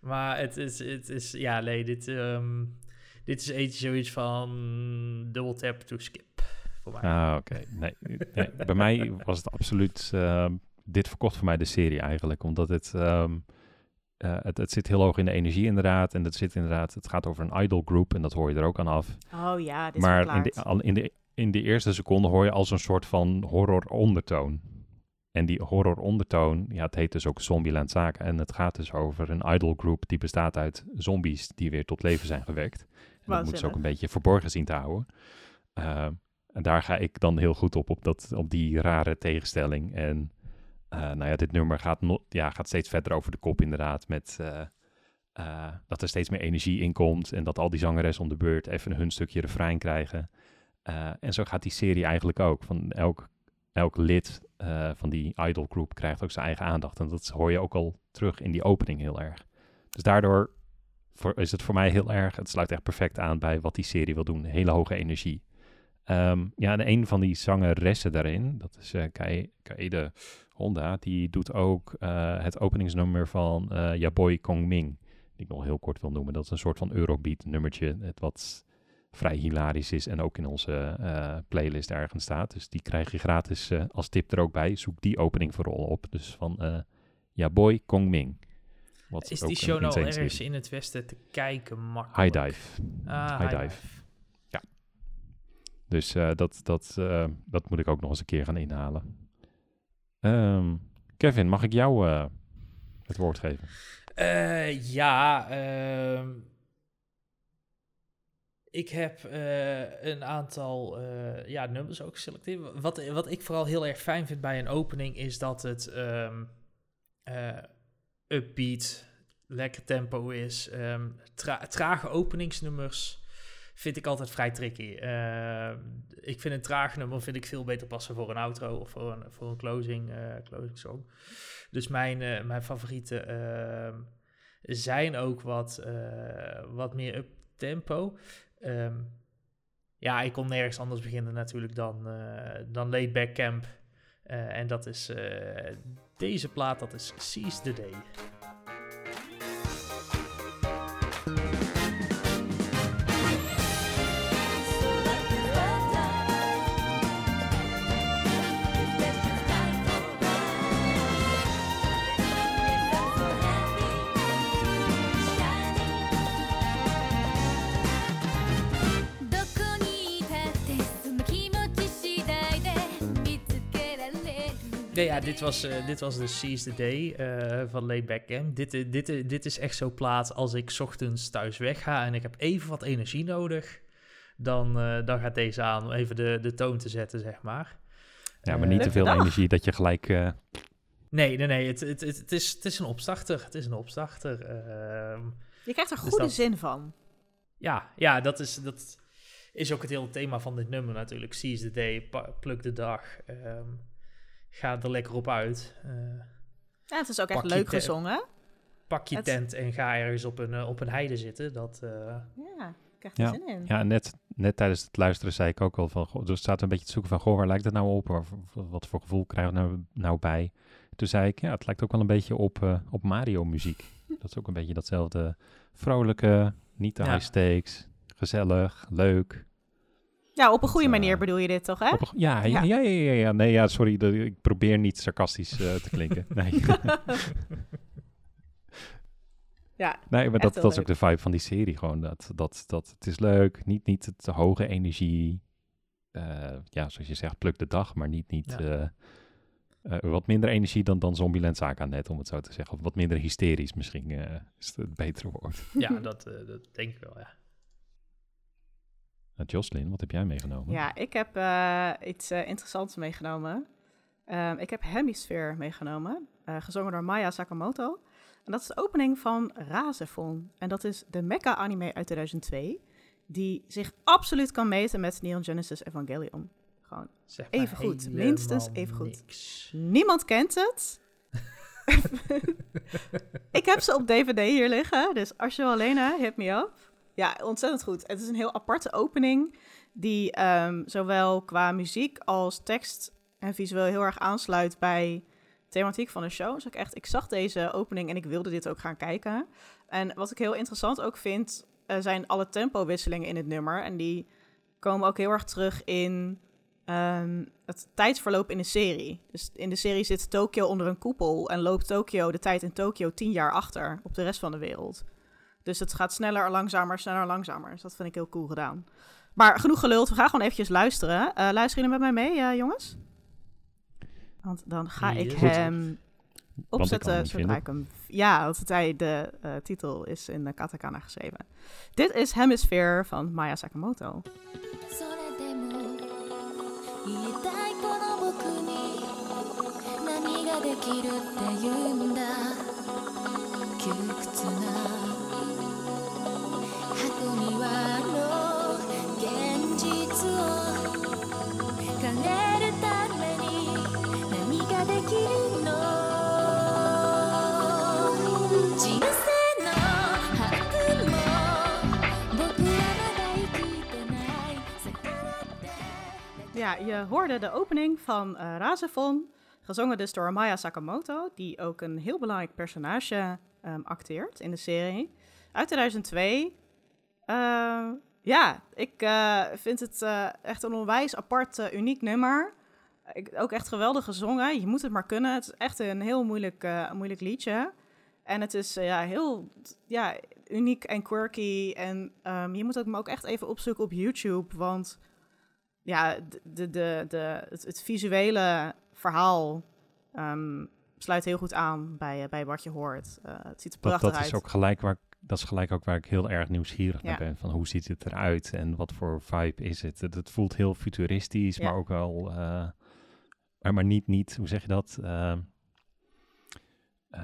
Maar het is, het is ja, nee, dit, ehm, dit is eentje zoiets van double tap to skip. Voor mij. Ah, oké. Nee, nee, bij mij was het absoluut... ehm, dit verkocht voor mij de serie eigenlijk, omdat het, ehm, eh, het... Het zit heel hoog in de energie inderdaad. En het zit inderdaad... Het gaat over een idol group en dat hoor je er ook aan af. Oh ja, dit is maar in de, al in, de, in de eerste seconde hoor je als een soort van horror ondertoon. En die horror ondertoon, ja, het heet dus ook Zombieland Zaken. En het gaat dus over een idol group die bestaat uit zombies die weer tot leven zijn gewekt. Dat moeten ze ook een beetje verborgen zien te houden. Eh, en daar ga ik dan heel goed op, op, dat, op die rare tegenstelling. En eh, nou ja, dit nummer gaat, no- ja, gaat steeds verder over de kop inderdaad. Met eh, eh, dat er steeds meer energie in komt. En dat al die zangeressen om de beurt even hun stukje refrein krijgen. En zo gaat die serie eigenlijk ook. Van elk, elk lid van die idol group krijgt ook zijn eigen aandacht. En dat hoor je ook al terug in die opening heel erg. Dus daardoor voor, is het voor mij heel erg... Het sluit echt perfect aan bij wat die serie wil doen. Hele hoge energie. Ehm, ja, en een van die zangeressen daarin, dat is eh Kai- Kaede Honda, die doet ook eh, het openingsnummer van eh Ja Boy Kong Ming, die ik nog heel kort wil noemen. Dat is een soort van Eurobeat nummertje, het wat vrij hilarisch is en ook in onze eh, playlist ergens staat. Dus die krijg je gratis eh, als tip er ook bij. Zoek die opening vooral op. Dus van eh Ja Boy Kong Ming. Wat Is die show nou ergens in het westen te kijken makkelijk? High Dive. Ah, High High Dive. Dive. Dus eh, dat, dat, eh, dat moet ik ook nog eens een keer gaan inhalen. Ehm, Kevin, mag ik jou eh, het woord geven? Ja, ehm, ik heb een aantal eh, ja, nummers ook geselecteerd. Wat, wat ik vooral heel erg fijn vind bij een opening is dat het ehm eh, upbeat, lekker tempo is. Tra- trage openingsnummers vind ik altijd vrij tricky. Ehm, ik vind een traag nummer vind ik veel beter passen voor een outro of voor een, voor een closing, eh, closing song. Dus mijn, eh, mijn favorieten ehm, zijn ook wat, eh, wat meer up tempo. Ja, ik kon nergens anders beginnen natuurlijk dan, dan Laid Back Camp. En dat is deze plaat, dat is Seize the Day. Nee, ja, dit was, eh, dit was de Seize the Day eh, van Laid Back Camp. Dit, eh, dit, dit is echt zo'n plaat als ik 's ochtends thuis wegga en ik heb even wat energie nodig. Dan, eh, dan gaat deze aan om even de, de toon te zetten, zeg maar. Ja, maar niet te veel dag. energie dat je gelijk... eh, Nee, nee, nee. Het, het, het, het is, het is een opstarter. Het is een opstarter. Ehm, Je krijgt er Dus goede dat- zin van. ja, ja dat, is, dat is ook het hele thema van dit nummer natuurlijk. Seize the day, pluk de dag. ehm, ga er lekker op uit. Eh, Ja, het is ook echt leuk gezongen. pak je Het- tent en ga ergens op een, eh, op een heide zitten. Dat, eh, Ja, ik krijg er Ja. zin in. ja, net, net tijdens het luisteren zei ik ook al van... Goh, dus zaten we een beetje te zoeken van... Goh, waar lijkt het nou op? Waar- Wat, wat voor gevoel krijgen we nou, nou bij? Toen zei ik, ja, het lijkt ook wel een beetje op, eh, op Mario-muziek. dat is ook een beetje datzelfde vrolijke, niet te Ja. high stakes, gezellig, leuk. Ja, op een goede eh, manier bedoel je dit toch, hè? Op een- ja, ja, Ja. ja, ja, ja, ja. Nee, ja, sorry, dat, ik probeer niet sarcastisch eh, te klinken. Nee. Ja, Nee, maar Echt dat, heel dat is ook de vibe van die serie. Gewoon dat, dat, dat het is leuk, niet, niet te hoge energie. Eh, ja, zoals je zegt, pluk de dag, maar niet, niet Ja. eh, eh, wat minder energie dan, dan Zombieland Saga net, om het zo te zeggen. Of wat minder hysterisch misschien, eh, is het betere woord. ja, dat, eh, dat denk ik wel, ja. Uh, Jocelyn, wat heb jij meegenomen? ja ik heb eh, iets eh, interessants meegenomen. Ehm, ik heb Hemisphere meegenomen, eh, gezongen door Maya Sakamoto. En dat is de opening van Razefon. En dat is de mecha-anime uit 2002, die zich absoluut kan meten met Neon Genesis Evangelion. Gewoon, Zeg maar Even goed, minstens even goed. niks. niemand kent het. ik heb ze op DVD hier liggen, dus als je wil lenen, hit me up. Ja, ontzettend goed. Het is een heel aparte opening die ehm, zowel qua muziek als tekst en visueel heel erg aansluit bij thematiek van de show. Dus ik echt, ik zag deze opening en ik wilde dit ook gaan kijken. En wat ik heel interessant ook vind, eh, zijn alle tempowisselingen in het nummer. En die komen ook heel erg terug in ehm, het tijdsverloop in de serie. Dus in de serie zit Tokio onder een koepel en loopt Tokio de tijd in Tokio tien jaar achter op de rest van de wereld. Dus het gaat sneller, langzamer, sneller, langzamer. Dus dat vind ik heel cool gedaan. Maar genoeg geluld, we gaan gewoon eventjes luisteren. Eh luisteren jullie met mij mee, eh, jongens? Want dan ga ik Yes. hem Want ik kan hem opzetten niet zodra vinden. ik hem... Ja, want hij, de eh, titel is in de katakana geschreven. Dit is Hemisphere van Maya Sakamoto. それでも 言いたいこの僕に何ができるって言うんだ窮屈な Ja, je hoorde de opening van eh Razefon, gezongen dus door Maya Sakamoto, die ook een heel belangrijk personage ehm, acteert in de serie. Uit 2002. Eh, ja, ik eh, vind het eh, echt een onwijs apart, uniek nummer. Ik, ook echt geweldig gezongen. Je moet het maar kunnen. Het is echt een heel moeilijk, moeilijk liedje. En het is ja, heel ja, uniek en quirky. En ehm, je moet het me ook echt even opzoeken op YouTube. Want ja, de, de, de, het, het visuele verhaal ehm, sluit heel goed aan bij, bij wat je hoort. Eh, het ziet er Dat, prachtig dat uit. is ook gelijk waar ik- dat is gelijk ook waar ik heel erg nieuwsgierig naar ben. Van hoe ziet het eruit en wat voor vibe is het? Het, voelt heel futuristisch, Ja. maar ook wel... eh, maar, maar niet, niet, hoe zeg je dat? Eh, eh,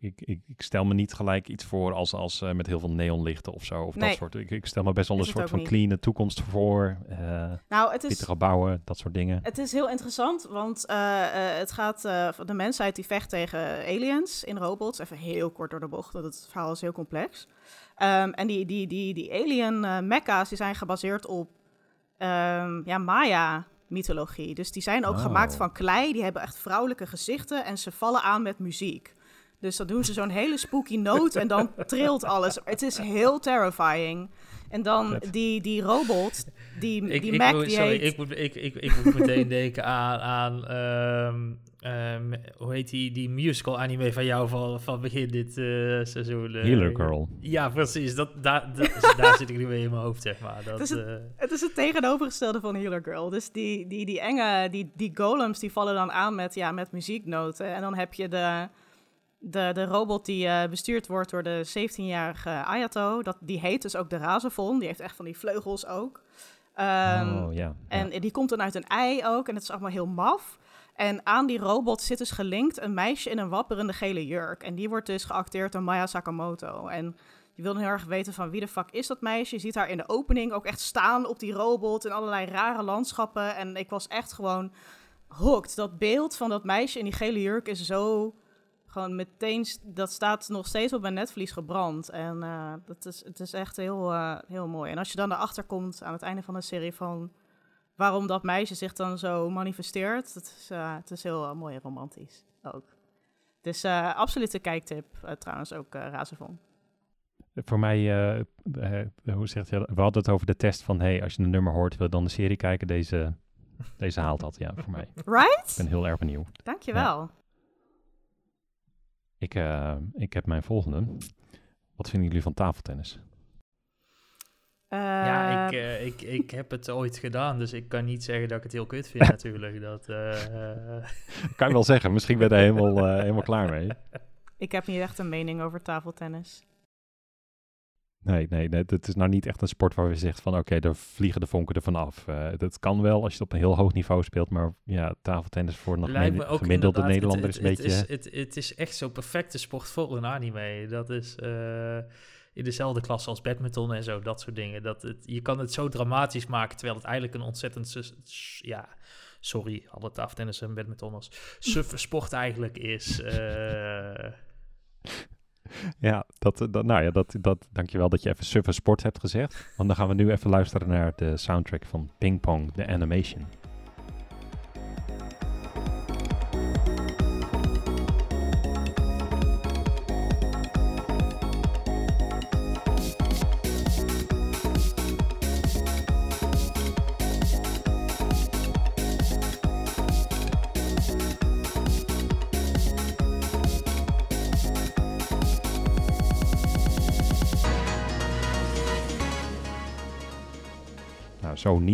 ik, ik, ik stel me niet gelijk iets voor als, als eh, met heel veel neonlichten of zo. Of Nee. dat soort. Ik, ik stel me best wel een soort van niet. clean toekomst voor. eh nou, het is, pittige bouwen, dat soort dingen. Het is heel interessant, want eh, eh, het gaat eh, de mensheid die vecht tegen aliens in robots. Even heel kort door de bocht, want het verhaal is heel complex. Ehm, en die, die, die, die alien eh mecha's die zijn gebaseerd op ehm, ja, Maya-mythologie. Dus die zijn ook Oh. gemaakt van klei, die hebben echt vrouwelijke gezichten en ze vallen aan met muziek. Dus dan doen ze zo'n hele spooky noot en dan trilt alles. Het is heel terrifying. En dan die, die robot, die, Ik, die ik, Mac, moet, die sorry, heet... ik, moet, ik, ik, ik moet meteen denken aan, aan ehm, ehm, hoe heet die, die musical anime van jou van, van begin dit eh, seizoen? eh, Healer Girl. Ja, precies. Dat, daar, daar zit ik nu mee in mijn hoofd, zeg maar. Dat, Dus het- eh, Het is het tegenovergestelde van Healer Girl. Dus die, die, die enge, die, die golems, die vallen dan aan met, ja, met muzieknoten. En dan heb je de, de, de robot die eh, bestuurd wordt door de 17-jarige Ayato. Dat, die heet dus ook de Razefon. Die heeft echt van die vleugels ook. Ehm, oh ja. en die komt dan uit een ei ook. En het is allemaal heel maf. En aan die robot zit dus gelinkt een meisje in een wapperende gele jurk. En die wordt dus geacteerd door Maya Sakamoto. En je wil heel erg weten van wie de fuck is dat meisje. Je ziet haar in de opening ook echt staan op die robot in allerlei rare landschappen. En ik was echt gewoon hooked. Dat beeld van dat meisje in die gele jurk is zo gewoon meteen... Dat staat nog steeds op mijn netvlies gebrand. En eh, dat is, het is echt heel, eh, heel mooi. En als je dan erachter komt aan het einde van de serie van waarom dat meisje zich dan zo manifesteert. Het is, eh, het is heel eh, mooi en romantisch ook. Dus eh absolute kijktip trouwens ook Razevon. Voor mij, hoe zegt je, we hadden het over de test van, hey, als je een nummer hoort, wil je dan de serie kijken? Deze, deze haalt dat, ja, voor mij. Ik Right? ben heel erg benieuwd. Dankjewel. Ik, eh, ik heb mijn volgende. Wat vinden jullie van tafeltennis? Ja, ik, eh, ik, ik heb het ooit gedaan, dus ik kan niet zeggen dat ik het heel kut vind natuurlijk. Dat, eh, eh, kan je wel zeggen, misschien ben je er helemaal, eh, helemaal klaar mee. ik heb niet echt een mening over tafeltennis. Nee, nee, nee, het is nou niet echt een sport waar we zegt van, oké, daar vliegen de vonken ervan af. Eh dat kan wel als je het op een heel hoog niveau speelt, maar ja, tafeltennis voor nog lijkt een me ook gemiddelde Nederlander het, is een beetje... Het is, het, het is echt zo'n perfecte sport voor een anime. Dat is eh, in dezelfde klasse als badminton en zo, dat soort dingen. Dat het, je kan het zo dramatisch maken, terwijl het eigenlijk een ontzettend... Ja, sorry, alle tafeltennis en badmintonners. Suffe sport eigenlijk is... eh, Ja, dat, eh, dat, nou ja, dat, dat, dankjewel dat je even Suffer Sport hebt gezegd. Want dan gaan we nu even luisteren naar de soundtrack van Ping Pong, de animation.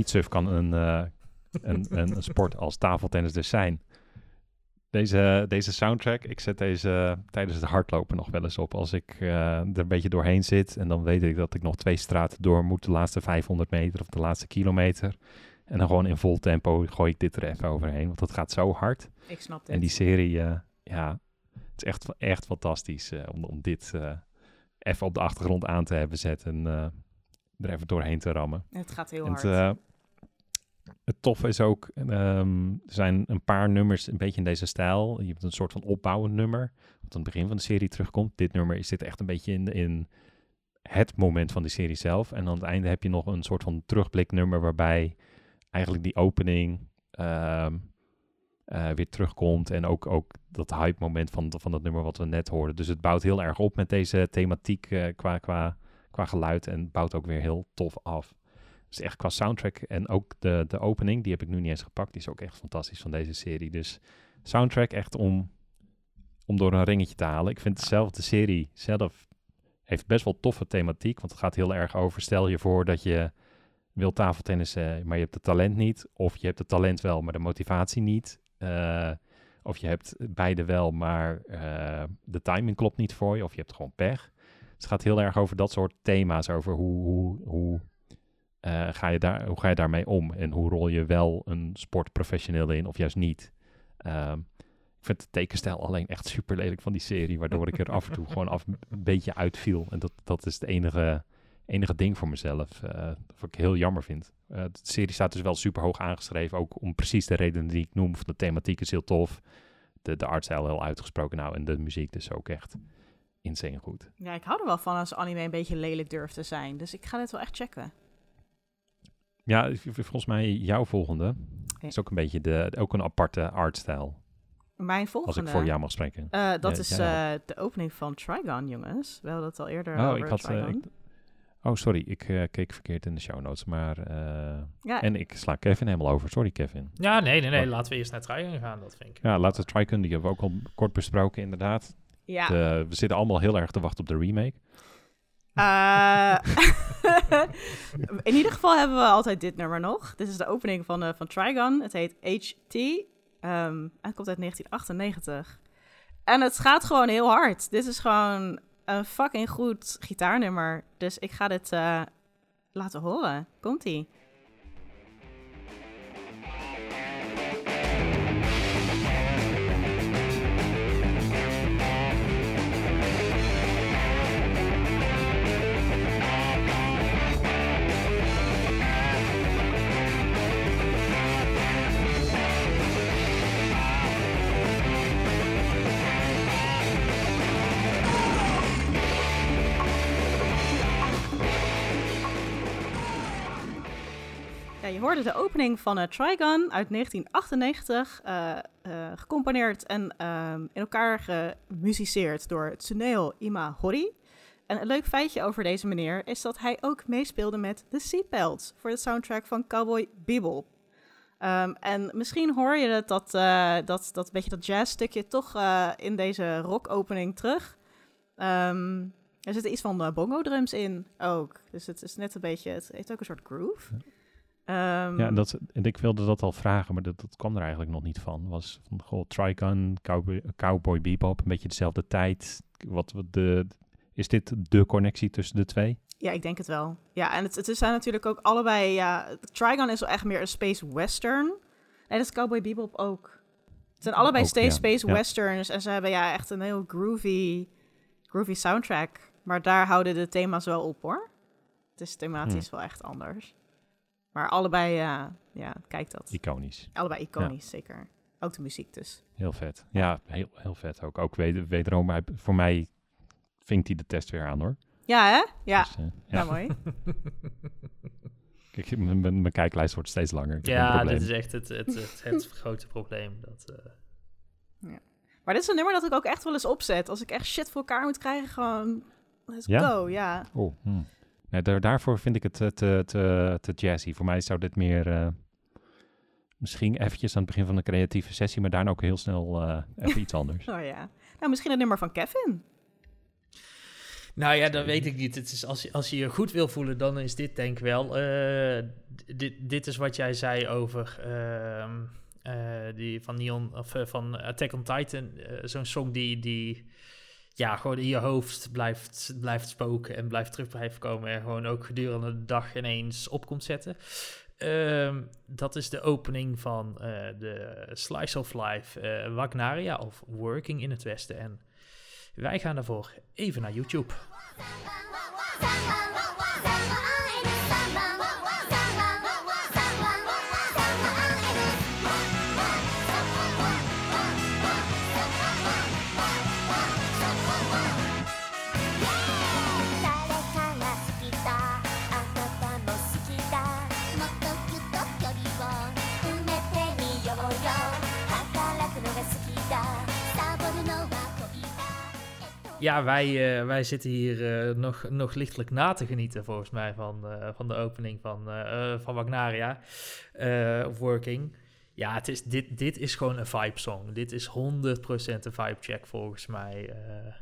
Niet suf kan een, eh, een, een, een sport als tafeltennis dus zijn. Deze, deze soundtrack, ik zet deze tijdens het hardlopen nog wel eens op. Als ik eh, er een beetje doorheen zit en dan weet ik dat ik nog twee straten door moet, de laatste 500 meter of de laatste kilometer. En dan gewoon in vol tempo gooi ik dit er even overheen. Want dat gaat zo hard. Ik snap dit. En die serie, eh, ja, het is echt, echt fantastisch om, om dit even op de achtergrond aan te hebben zetten. En er even doorheen te rammen. Het gaat heel En hard. het, het toffe is ook, ehm, er zijn een paar nummers een beetje in deze stijl. Je hebt een soort van opbouwend nummer, wat aan het begin van de serie terugkomt. Dit nummer is echt een beetje in, in het moment van de serie zelf. En aan het einde heb je nog een soort van terugbliknummer waarbij eigenlijk die opening ehm, eh, weer terugkomt. En ook, ook dat hype moment van, van dat nummer wat we net hoorden. Dus het bouwt heel erg op met deze thematiek eh, qua, qua, qua geluid en bouwt ook weer heel tof af. Dus echt qua soundtrack en ook de, de opening, die heb ik nu niet eens gepakt. Die is ook echt fantastisch van deze serie. Dus soundtrack echt om, om door een ringetje te halen. Ik vind zelf, de serie zelf heeft best wel toffe thematiek. Want het gaat heel erg over, stel je voor dat je wil tafeltennissen, maar je hebt het talent niet. Of je hebt het talent wel, maar de motivatie niet. Eh, of je hebt beide wel, maar eh, de timing klopt niet voor je. Of je hebt gewoon pech. Dus het gaat heel erg over dat soort thema's. Over hoe, hoe, hoe, eh, ga, je daar, hoe ga je daarmee om? En hoe rol je wel een sport professioneel in of juist niet? Ehm, ik vind de tekenstijl alleen echt super lelijk van die serie. Waardoor ik er af en toe gewoon af, een beetje uitviel. En dat, dat is het enige, enige ding voor mezelf. eh, wat ik heel jammer vind. Eh, de serie staat dus wel super hoog aangeschreven. Ook om precies de redenen die ik noem. De thematiek is heel tof. De, de artstijl heel uitgesproken. Nou, en de muziek dus ook echt insane goed. Ja, ik hou er wel van als anime een beetje lelijk durft te zijn. Dus ik ga dit wel echt checken. Ja, volgens mij jouw volgende is ook een beetje de, ook een aparte artstijl. Mijn Als volgende... ik voor jou mag spreken. eh, dat Ja, is ja. eh, de opening van Trigon, jongens. We hadden het al eerder Oh, over ik had. eh, Trigon. ik- oh, sorry. Ik eh, keek verkeerd in de show notes. Maar. eh, ja, en ik sla Kevin helemaal over. Sorry, Kevin. Ja, nee, nee, nee. Laten we eerst naar Trigon gaan, dat vind ik. Ja, laten we Tricon. Die hebben we ook al kort besproken, inderdaad. ja. De- we zitten allemaal heel erg te wachten op de remake. Eh, in ieder geval hebben we altijd dit nummer nog. Dit is de opening van, eh, van Trigon. Het heet HT. Ehm het komt uit 1998. En het gaat gewoon heel hard. Dit is gewoon een fucking goed gitaarnummer. Dus ik ga dit eh, laten horen. Komt-ie. Je hoorde de opening van eh, Trigon uit 1998, eh, eh, gecomponeerd en ehm, in elkaar gemusiceerd door Tsuneo Imahori. En een leuk feitje over deze meneer is dat hij ook meespeelde met de Seatbelts voor de soundtrack van Cowboy Bebop. Ehm, en misschien hoor je dat, eh, dat, dat beetje dat jazzstukje toch in deze rock-opening terug. Ehm, er zitten iets van eh, bongo-drums in ook. Dus het is net een beetje, het heeft ook een soort groove. Ehm, Ja, dat, en ik wilde dat al vragen, maar dat, dat kwam er eigenlijk nog niet van. Was van, goh, Tricon, Cowboy, Cowboy Bebop, een beetje dezelfde tijd. Wat, wat de, is dit de connectie tussen de twee? Ja, ik denk het wel. Ja, en het, het zijn natuurlijk ook allebei... Ja, Trigon is wel echt meer een space western. En dat is Cowboy Bebop ook. Het zijn allebei Ook, steeds ja. space Ja. westerns. En ze hebben ja echt een heel groovy, groovy soundtrack. Maar daar houden de thema's wel op, hoor. Het is thematisch Hm. wel echt anders. Maar allebei, ja, ja kijk dat. Iconisch. Allebei iconisch, zeker. Ook de muziek dus. Heel vet. Ja, heel, heel vet ook. Ook weder, wederom, hij- voor mij vinkt hij de test weer aan hoor. Ja, hè? Ja, Dus, eh, ja. ja. mooi. Kijk, mijn- mijn mijn kijklijst wordt steeds langer. Ja, dit is echt het, het, het, het grote probleem. Dat, eh, Maar dit is een nummer dat ik ook echt wel eens opzet. Als ik echt shit voor elkaar moet krijgen, gewoon... Let's Ja? go, ja. Oh, hm. Nee, daar, daarvoor vind ik het eh, te, te, te jazzy. Voor mij zou dit meer... eh, misschien eventjes aan het begin van een creatieve sessie, maar daarna ook heel snel eh, even iets anders. Oh ja. Nou, misschien een nummer van Kevin. Nou ja, dat weet ik niet. Het is, als, je, als je je goed wil voelen, dan is dit denk ik wel. eh, dit, dit is wat jij zei over ehm, eh, die van Neon of van Attack on Titan. eh, Zo'n song die, die ja, gewoon in je hoofd blijft, blijft spoken en blijft terug blijven komen. En gewoon ook gedurende de dag ineens op komt zetten. Ehm, dat is de opening van eh, de Slice of Life eh, Wagnaria of Working in het Westen. En wij gaan daarvoor even naar YouTube. Ja, wij, eh, wij zitten hier eh, nog, nog lichtelijk na te genieten, volgens mij, van, eh, van de opening van, eh, eh, van Wagnaria. eh, of Working. Ja, het is, dit, dit is gewoon een vibe song. Dit is 100% een vibe check, volgens mij. eh.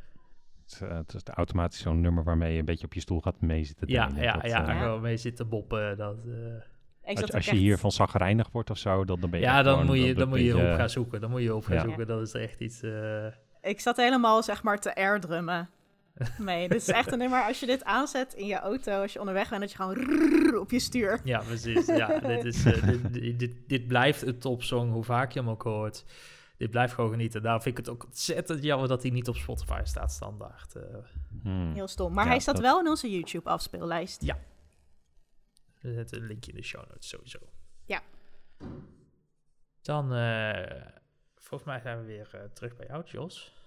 Het, het is automatisch zo'n nummer waarmee je een beetje op je stoel gaat mee zitten ja, ja, Dat, ja, gewoon mee zitten boppen. Dat, eh. Als als je echt- hiervan zagrijnig wordt of zo, dan, dan ben je ja, dan gewoon- moet je, dat- dan moet je op gaan zoeken. Dan moet je op gaan Ja. zoeken. Dat is echt iets... eh, Ik zat helemaal, zeg maar, te airdrummen. Nee, dit is echt een nummer als je dit aanzet in je auto, als je onderweg bent, dat je gewoon op je stuur. Ja, precies. Ja, dit, is, eh, dit, dit, dit, blijft een topsong, hoe vaak je hem ook hoort. Dit blijft gewoon genieten. Daarom vind ik het ook ontzettend jammer dat hij niet op Spotify staat standaard. eh. Hmm. Heel stom. Maar Ja, hij staat dat- wel in onze YouTube afspeellijst. we zetten een linkje in de show notes sowieso. Ja. Dan, eh, volgens mij zijn we weer terug bij jou, Jos.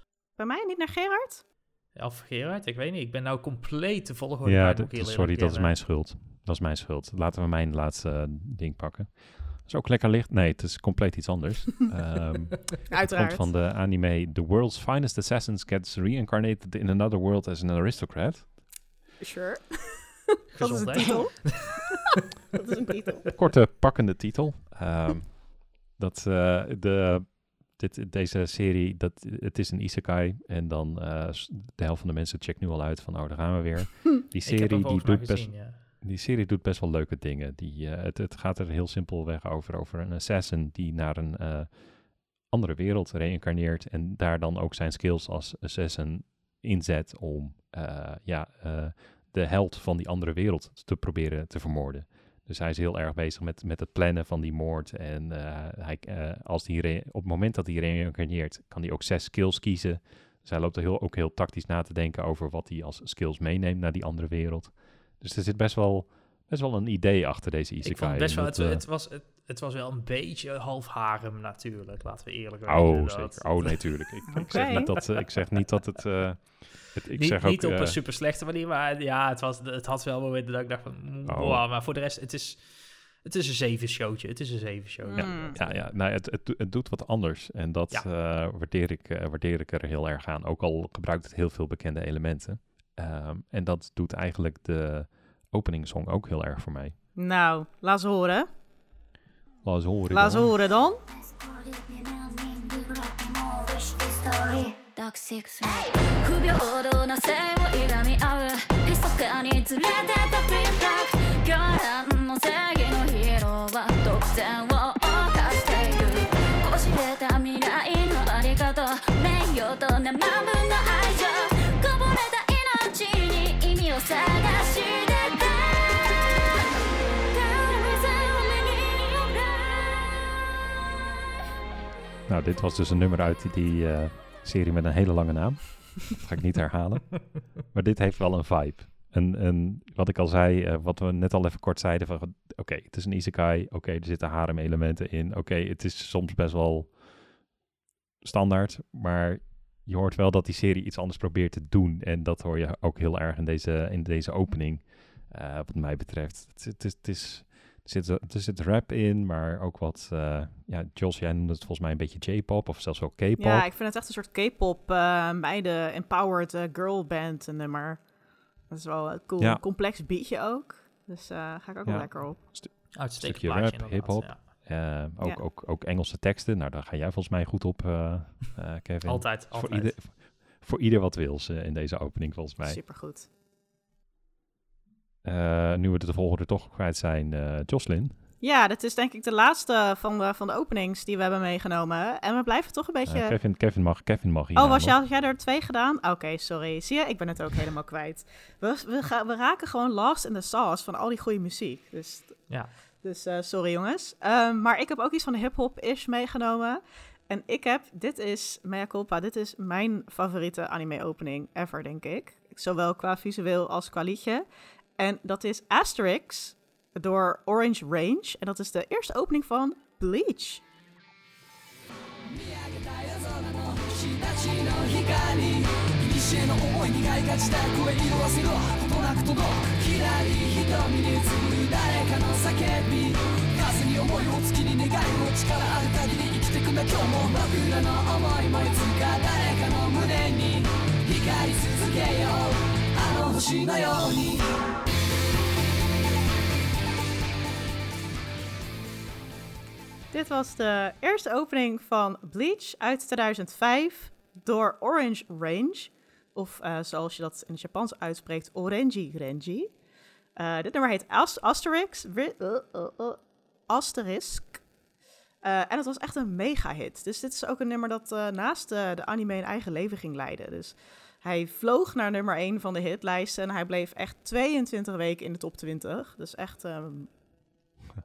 Bij mij niet naar Gerard? Of Gerard, ik weet niet. Ik ben nou compleet de volgorde Ja, sorry, dat is mijn schuld. Dat is mijn schuld. Laten we mijn laatste eh, ding pakken. Dat is ook lekker licht. Nee, het is compleet iets anders. Ehm, het komt Uiteraard. van de anime The World's Finest Assassins Gets Reincarnated in Another World as an Aristocrat. Sure. dat is een titel. dat is een titel. Korte, pakkende titel. Ehm, dat, eh, de, dit, deze serie, dat, het is een isekai. En dan eh, de helft van de mensen checkt nu al uit van, oh, daar gaan we weer. Die serie, die doet best gezien, ja. Die serie doet best wel leuke dingen. Die, eh, het, het gaat er heel simpelweg over, over een assassin die naar een eh, andere wereld reïncarneert en daar dan ook zijn skills als assassin inzet om ja, de held van die andere wereld te proberen te vermoorden. Dus hij is heel erg bezig met, met het plannen van die moord. En eh, hij, eh, als die re- op het moment dat hij reïncarneert, kan hij ook zes skills kiezen. Dus hij loopt er heel, ook heel tactisch na te denken over wat hij als skills meeneemt naar die andere wereld. Dus er zit best wel, best wel een idee achter deze isekai. Ik vond het best wel, het, eh, het, was, het, het was wel een beetje half harem natuurlijk, laten we eerlijk Oh, wezen. dat- zeker. Oh, nee, tuurlijk. Ik, ik, zeg niet dat, ik zeg niet dat het... eh, het ik niet zeg ook, niet op eh, een super slechte manier, maar ja, het, was, het had wel momenten dat ik dacht van, Oh. wow, maar voor de rest, het is, het is een zeven showtje. Het is een zeven showtje. Mm. Ja, ja nou, het, het, het doet wat anders. En dat Ja. eh, waardeer, ik, eh, waardeer ik er heel erg aan. Ook al gebruikt het heel veel bekende elementen. Ehm, en dat doet eigenlijk de openingssong ook heel erg voor mij. Nou, laat ze horen. Laat eens horen. Laat ze dan. horen dan. Dark Six 不平等な性をいがみ合う密かに連れてたプリンター狂乱の正義のヒーローは独占を犯しているこしれた未来のあり方名誉と生分の愛情こぼれた命に意味を探してた Nou, dit was dus een nummer uit die eh, serie met een hele lange naam. Ga ik niet herhalen. Maar dit heeft wel een vibe. En, en wat ik al zei, eh, wat we net al even kort zeiden, van oké, het is een isekai, oké, er zitten harem-elementen in, oké, het is soms best wel standaard, maar je hoort wel dat die serie iets anders probeert te doen. En dat hoor je ook heel erg in deze, in deze opening, eh, wat mij betreft. Het, is... Het is zit, er zit rap in, maar ook wat... eh, ja, Jos, jij noemde het volgens mij een beetje J-pop of zelfs wel K-pop. Ja, ik vind het echt een soort K-pop eh meiden empowered eh, girl band een nummer. Dat is wel een cool, Ja. complex beatje ook. Dus eh ga ik ook wel lekker op. Uitstekend Stukje plaatje rap, inderdaad, hip-hop. ja. Eh, ook, Ja. ook, ook Engelse teksten. Nou, daar ga jij volgens mij goed op, eh, eh, Kevin. Altijd, voor, altijd. ieder, voor ieder wat wils eh, in deze opening, volgens mij. Supergoed. Eh, nu we de volgende toch kwijt zijn, eh Jocelyn. Ja, dit is denk ik de laatste van de, van de openings die we hebben meegenomen. En we blijven toch een Eh, beetje... Kevin, Kevin, mag, Kevin mag hier Oh, was jij, had jij er twee gedaan? Oké, sorry. Zie je, ik ben het ook helemaal kwijt. We, we, ga- we raken gewoon lost in the sauce van al die goede muziek. Dus Ja. Dus eh, sorry jongens. Ehm, maar ik heb ook iets van hip-hop-ish meegenomen. En ik heb, dit is, mea culpa, dit is mijn favoriete anime-opening ever, denk ik. Zowel qua visueel als qua liedje. En dat is Asterix door Orange Range. En dat is de eerste opening van Bleach. 星のように Dit was de eerste opening van Bleach uit 2005 door Orange Range. Of eh, zoals je dat in het Japans uitspreekt, Orange Renji. Eh, dit nummer heet As Asterix. Ri- uh, uh, uh, Asterisk. Eh, en het was echt een mega hit. Dus dit is ook een nummer dat eh, naast eh, de anime een eigen leven ging leiden. Dus hij vloog naar nummer 1 van de hitlijsten. En hij bleef echt 22 weken in de top 20. Dus echt ehm,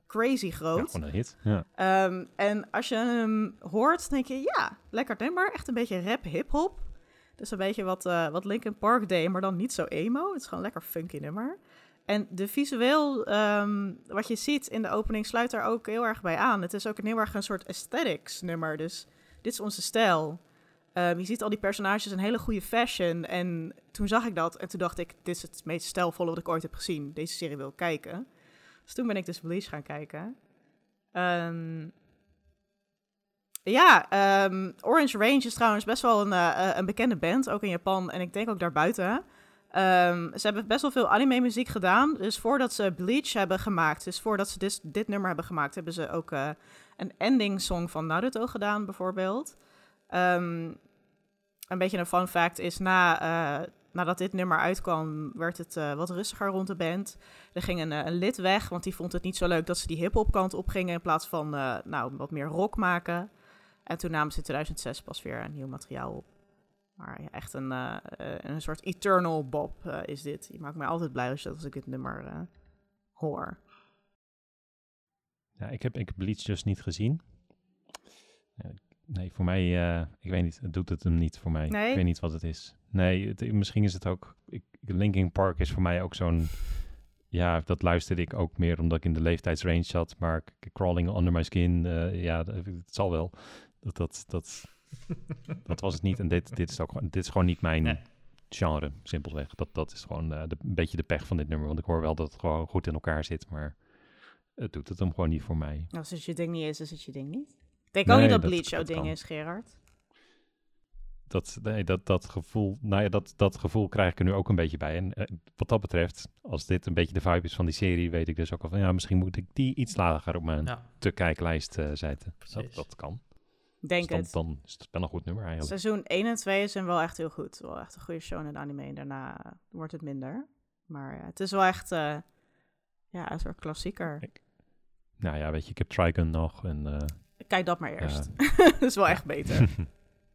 crazy Ja, groot. gewoon een hit. Ja. Ehm, en als je hem hoort, denk je, ja, lekker nummer. Echt een beetje rap hip-hop. Dus een beetje wat, eh wat Linkin Park deed, maar dan niet zo emo. Het is gewoon een lekker funky nummer. En de visueel, ehm, wat je ziet in de opening, sluit daar ook heel erg bij aan. Het is ook een heel erg een soort aesthetics nummer. Dus dit is onze stijl. Ehm, je ziet al die personages een hele goede fashion. En toen zag ik dat en toen dacht ik, dit is het meest stijlvolle wat ik ooit heb gezien. Deze serie wil kijken. Dus toen ben ik dus Bleach gaan kijken. Ehm, ja, ehm, Orange Range is trouwens best wel een, eh, eh, een bekende band, ook in Japan en ik denk ook daarbuiten. Ze hebben best wel veel anime-muziek gedaan. Dus voordat ze Bleach hebben gemaakt, dus voordat ze dit, dit nummer hebben gemaakt, hebben ze ook eh, een ending song van Naruto gedaan, bijvoorbeeld. Ehm, een beetje een fun fact is, na, eh, nadat dit nummer uitkwam, werd het eh, wat rustiger rond de band. Er ging een, eh, een lid weg, want die vond het niet zo leuk dat ze die hip-hop kant op gingen in plaats van nou, wat meer rock maken. En toen namen ze in 2006 pas weer een nieuw materiaal op. Maar echt een, een soort eternal bob is dit. Je maakt mij altijd blij als, ik dit nummer hoor. Ik heb, ik Bleach dus niet gezien. Nee, voor mij, eh, ik weet niet, het doet het hem niet voor mij. Nee? Ik weet niet wat het is. Nee, het- misschien is het ook, ik, Linkin Park is voor mij ook zo'n, ja, dat luisterde ik ook meer omdat ik in de leeftijdsrange zat. Maar Crawling Under My Skin, eh, ja, dat- het zal wel. Dat, dat, dat, dat was het niet. En dit, dit, is ook, gewoon- dit is gewoon niet mijn Nee. genre, simpelweg. Dat, dat is gewoon eh, de, een beetje de pech van dit nummer. Want ik hoor wel dat het gewoon goed in elkaar zit, maar het doet het hem gewoon niet voor mij. Als het je ding niet is, is het je ding niet. Ik denk Nee, ook niet dat dat- Bleach jouw ding kan. is, Gerard. dat, nee, dat, dat gevoel, nou ja, dat, dat gevoel krijg ik er nu ook een beetje bij. En eh, wat dat betreft, als dit een beetje de vibe is van die serie, weet ik dus ook al van, ja, misschien moet ik die iets lager op mijn Ja, te kijklijst eh zetten. Dat, dat kan. Denk Dus dan, het. dan is het wel een goed nummer eigenlijk. Seizoen 1 en 2 zijn wel echt heel goed. Wel echt een goede show in anime. En daarna eh, wordt het minder. Maar het is wel echt eh, ja, een soort klassieker. Nou ja, weet je, ik heb Trigun nog en eh, Kijk dat maar eerst. Ja. dat is wel echt beter.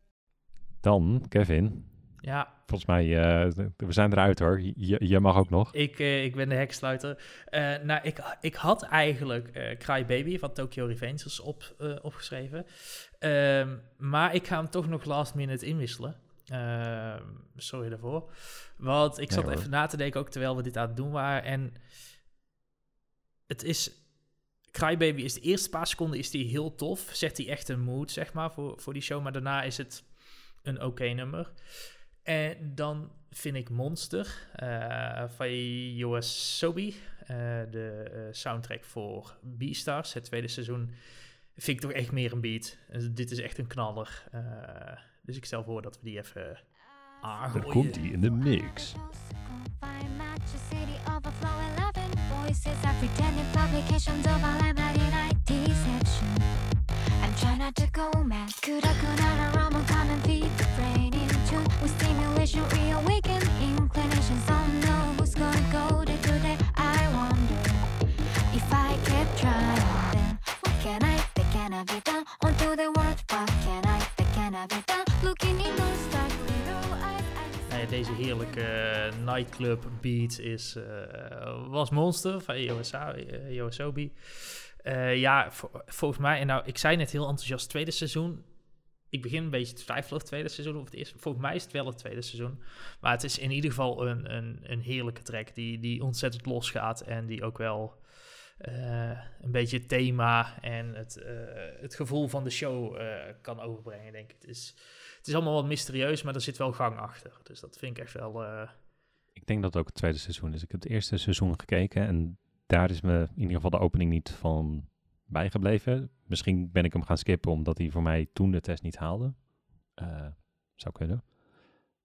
dan, Kevin, ja volgens mij, eh, we zijn eruit hoor. Je, je mag ook nog. ik, eh, ik ben de heksluiter. Eh nou, ik, ik had eigenlijk eh Cry Baby van Tokyo Revengers op, eh, opgeschreven. Ehm, maar ik ga hem toch nog last minute inwisselen. Ehm, sorry daarvoor. Want ik zat even na te denken, ook terwijl we dit aan het doen waren. En het is... Crybaby is de eerste paar seconden is die heel tof. Zet hij echt een mood, zeg maar, voor, voor die show. Maar daarna is het een oké nummer. En dan vind ik Monster eh, van Yoasobi. eh de eh, soundtrack voor Beastars, het tweede seizoen. Vind ik toch echt meer een beat. Dit is echt een knaller. Eh, dus ik stel voor dat we die even Dan aangooien. komt hij in de mix. Voices are pretending publications of a library night deception. I'm trying not to go mad. Could I could not a rumble come and feed the brain in tune with stimulation, reawaken inclinations. Oh, Don't deze heerlijke heerlijke nightclub beat is, eh, was Monster van eh, Yoasobi. Eh, ja, vo- volgens mij, en nou, ik zei net heel enthousiast tweede seizoen. Ik begin een beetje te twijfelen of het tweede seizoen of het eerste. Volgens mij is het wel het tweede seizoen. Maar het is in ieder geval een, een, een heerlijke track die, die ontzettend losgaat en die ook wel eh, een beetje het thema en het, eh, het gevoel van de show eh, kan overbrengen, denk ik. Het is, het is allemaal wat mysterieus, maar er zit wel gang achter. Dus dat vind ik echt wel... eh, Ik denk dat het ook het tweede seizoen is. Ik heb het eerste seizoen gekeken en daar is me in ieder geval de opening niet van bijgebleven. Misschien ben ik hem gaan skippen omdat hij voor mij toen de test niet haalde. Eh, zou kunnen.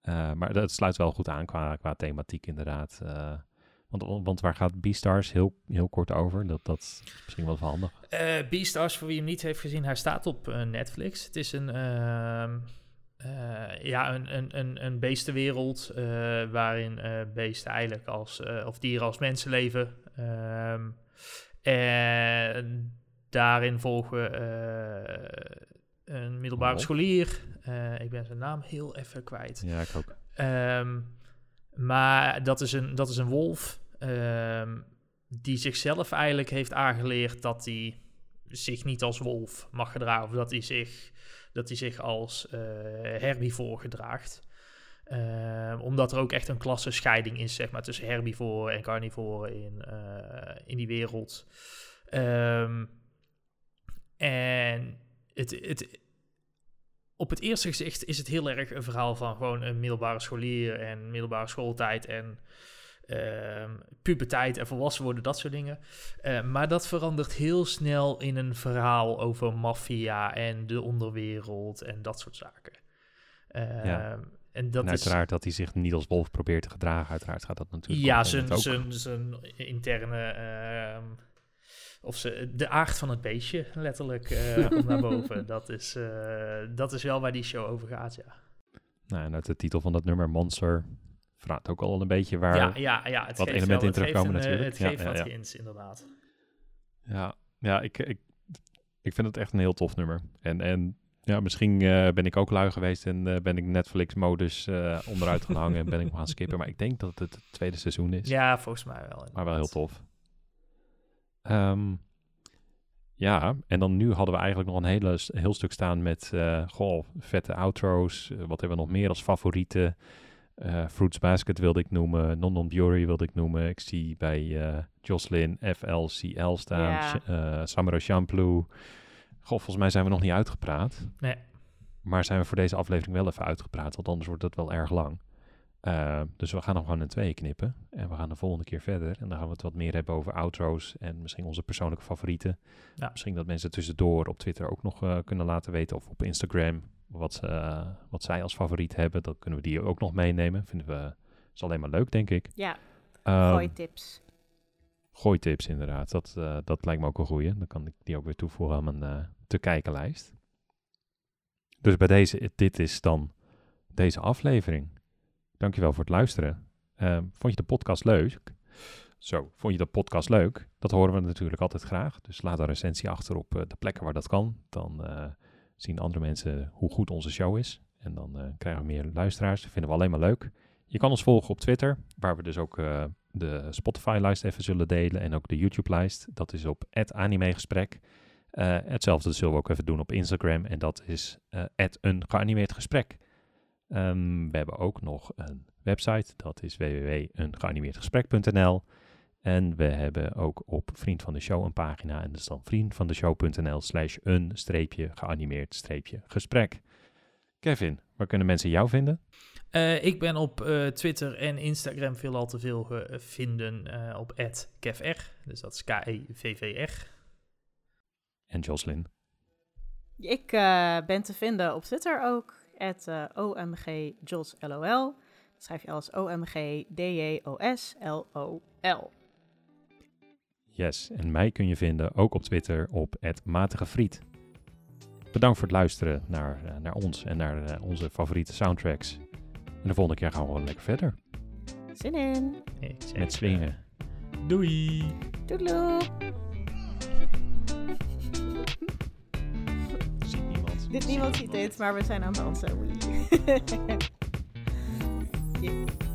Eh, maar dat sluit wel goed aan qua, qua thematiek inderdaad. Eh, want, want waar gaat Beastars heel, heel kort over? Dat, dat is misschien wel handig. Eh Beastars, voor wie hem niet heeft gezien, hij staat op eh, Netflix. Het is een, eh, ja, een, een, een, een beestenwereld eh, waarin eh, beesten eigenlijk als, of dieren als mensen leven. Ehm, en daarin volgen we een middelbare Oh. scholier. Ik ben zijn naam heel even kwijt. Ja, ik ook. Ehm, maar dat is een, dat is een wolf ehm, die zichzelf eigenlijk heeft aangeleerd dat hij zich niet als wolf mag gedragen. Of dat hij zich, dat hij zich als eh herbivoor gedraagt. Ehm, omdat er ook echt een klassenscheiding is zeg maar, tussen herbivoren en carnivoren in, eh, in die wereld. Ehm, en het, het, op het eerste gezicht is het heel erg een verhaal van gewoon een middelbare scholier en middelbare schooltijd en puberteit en volwassen worden, dat soort dingen. Eh, maar dat verandert heel snel in een verhaal over maffia en de onderwereld en dat soort zaken. Ja. Ehm, En dat en is uiteraard dat hij zich niet als wolf probeert te gedragen. Uiteraard gaat dat natuurlijk ja, zijn, interne. ehm, of ze, de aard van het beestje, letterlijk, komt naar boven. Dat is, eh, dat is wel waar die show over gaat, ja. Nou, en uit de titel van dat nummer, Monster, verraadt ook al een beetje waar... ja, ja, ja. Het wat geeft elementen wel- in terugkomen een, eh, natuurlijk. Het Ja, geeft ja, wat ja. hints, inderdaad. Ja, ja ik, ik, ik vind het echt een heel tof nummer. En, en ja, misschien eh, ben ik ook lui geweest en eh, ben ik Netflix-modus eh, onderuit gaan hangen en ben ik gaan skippen. Maar ik denk dat het het tweede seizoen is. Ja, volgens mij wel. Maar wel heel tof. Ehm, ja, en dan nu hadden we eigenlijk nog een hele, heel stuk staan met, eh goh, vette outro's. Wat hebben we nog meer als favorieten? Eh, Fruits Basket wilde ik noemen. Non Non Bury wilde ik noemen. Ik zie bij eh Jocelyn FLCL staan. Ja. Eh, Samara Shampoo. Goh, volgens mij zijn we nog niet uitgepraat. Nee. Maar zijn we voor deze aflevering wel even uitgepraat, want anders wordt het wel erg lang. Dus we gaan nog gewoon in tweeën knippen. En we gaan de volgende keer verder. En dan gaan we het wat meer hebben over outro's en misschien onze persoonlijke favorieten. Ja. Misschien dat mensen tussendoor op Twitter ook nog kunnen laten weten. Of op Instagram wat, ze, eh, wat zij als favoriet hebben. Dan kunnen we die ook nog meenemen. Vinden we is alleen maar leuk, denk ik. Ja, Ehm, gooi tips. gooitips inderdaad. Dat, eh, dat lijkt me ook een goeie. Dan kan ik die ook weer toevoegen aan mijn eh, te kijken lijst. Dus bij deze, dit is dan deze aflevering. Dankjewel voor het luisteren. Ehm, vond je de podcast leuk? Zo, vond je de podcast leuk? Dat horen we natuurlijk altijd graag. Dus laat een recensie achter op de plekken waar dat kan. Dan zien andere mensen hoe goed onze show is. En dan eh, krijgen we meer luisteraars. Dat vinden we alleen maar leuk. Je kan ons volgen op Twitter, waar we dus ook eh, de Spotify-lijst even zullen delen. En ook de YouTube-lijst. Dat is op @animegesprek. Eh, hetzelfde zullen we ook even doen op Instagram. En dat is een geanimeerd gesprek. Ehm, we hebben ook nog een website. Dat is www.eengeanimeerdgesprek.nl. En we hebben ook op Vriend van de Show een pagina. En dat is dan vriendvandeshow.nl slash een streepje geanimeerd streepje gesprek. Kevin, waar kunnen mensen jou vinden? Eh, ik ben op eh, Twitter en Instagram veel al te veel te vinden eh, op @kevr. Dus dat is E K-E-V-V-R. En Jocelyn. Ik eh, ben te vinden op Twitter ook. OMGJosLOL. Dat schrijf je als OMGDJOSLOL. Yes, en mij kun je vinden ook op Twitter op @matigefriet. Bedankt voor het luisteren naar, eh, naar ons en naar eh, onze favoriete soundtracks. En de volgende keer gaan we gewoon lekker verder Zin in. Ik zeg, met swingen. Doei! Doedeloe. Ziet niemand. Dit niemand ziet dit, maar we zijn aan het dansen.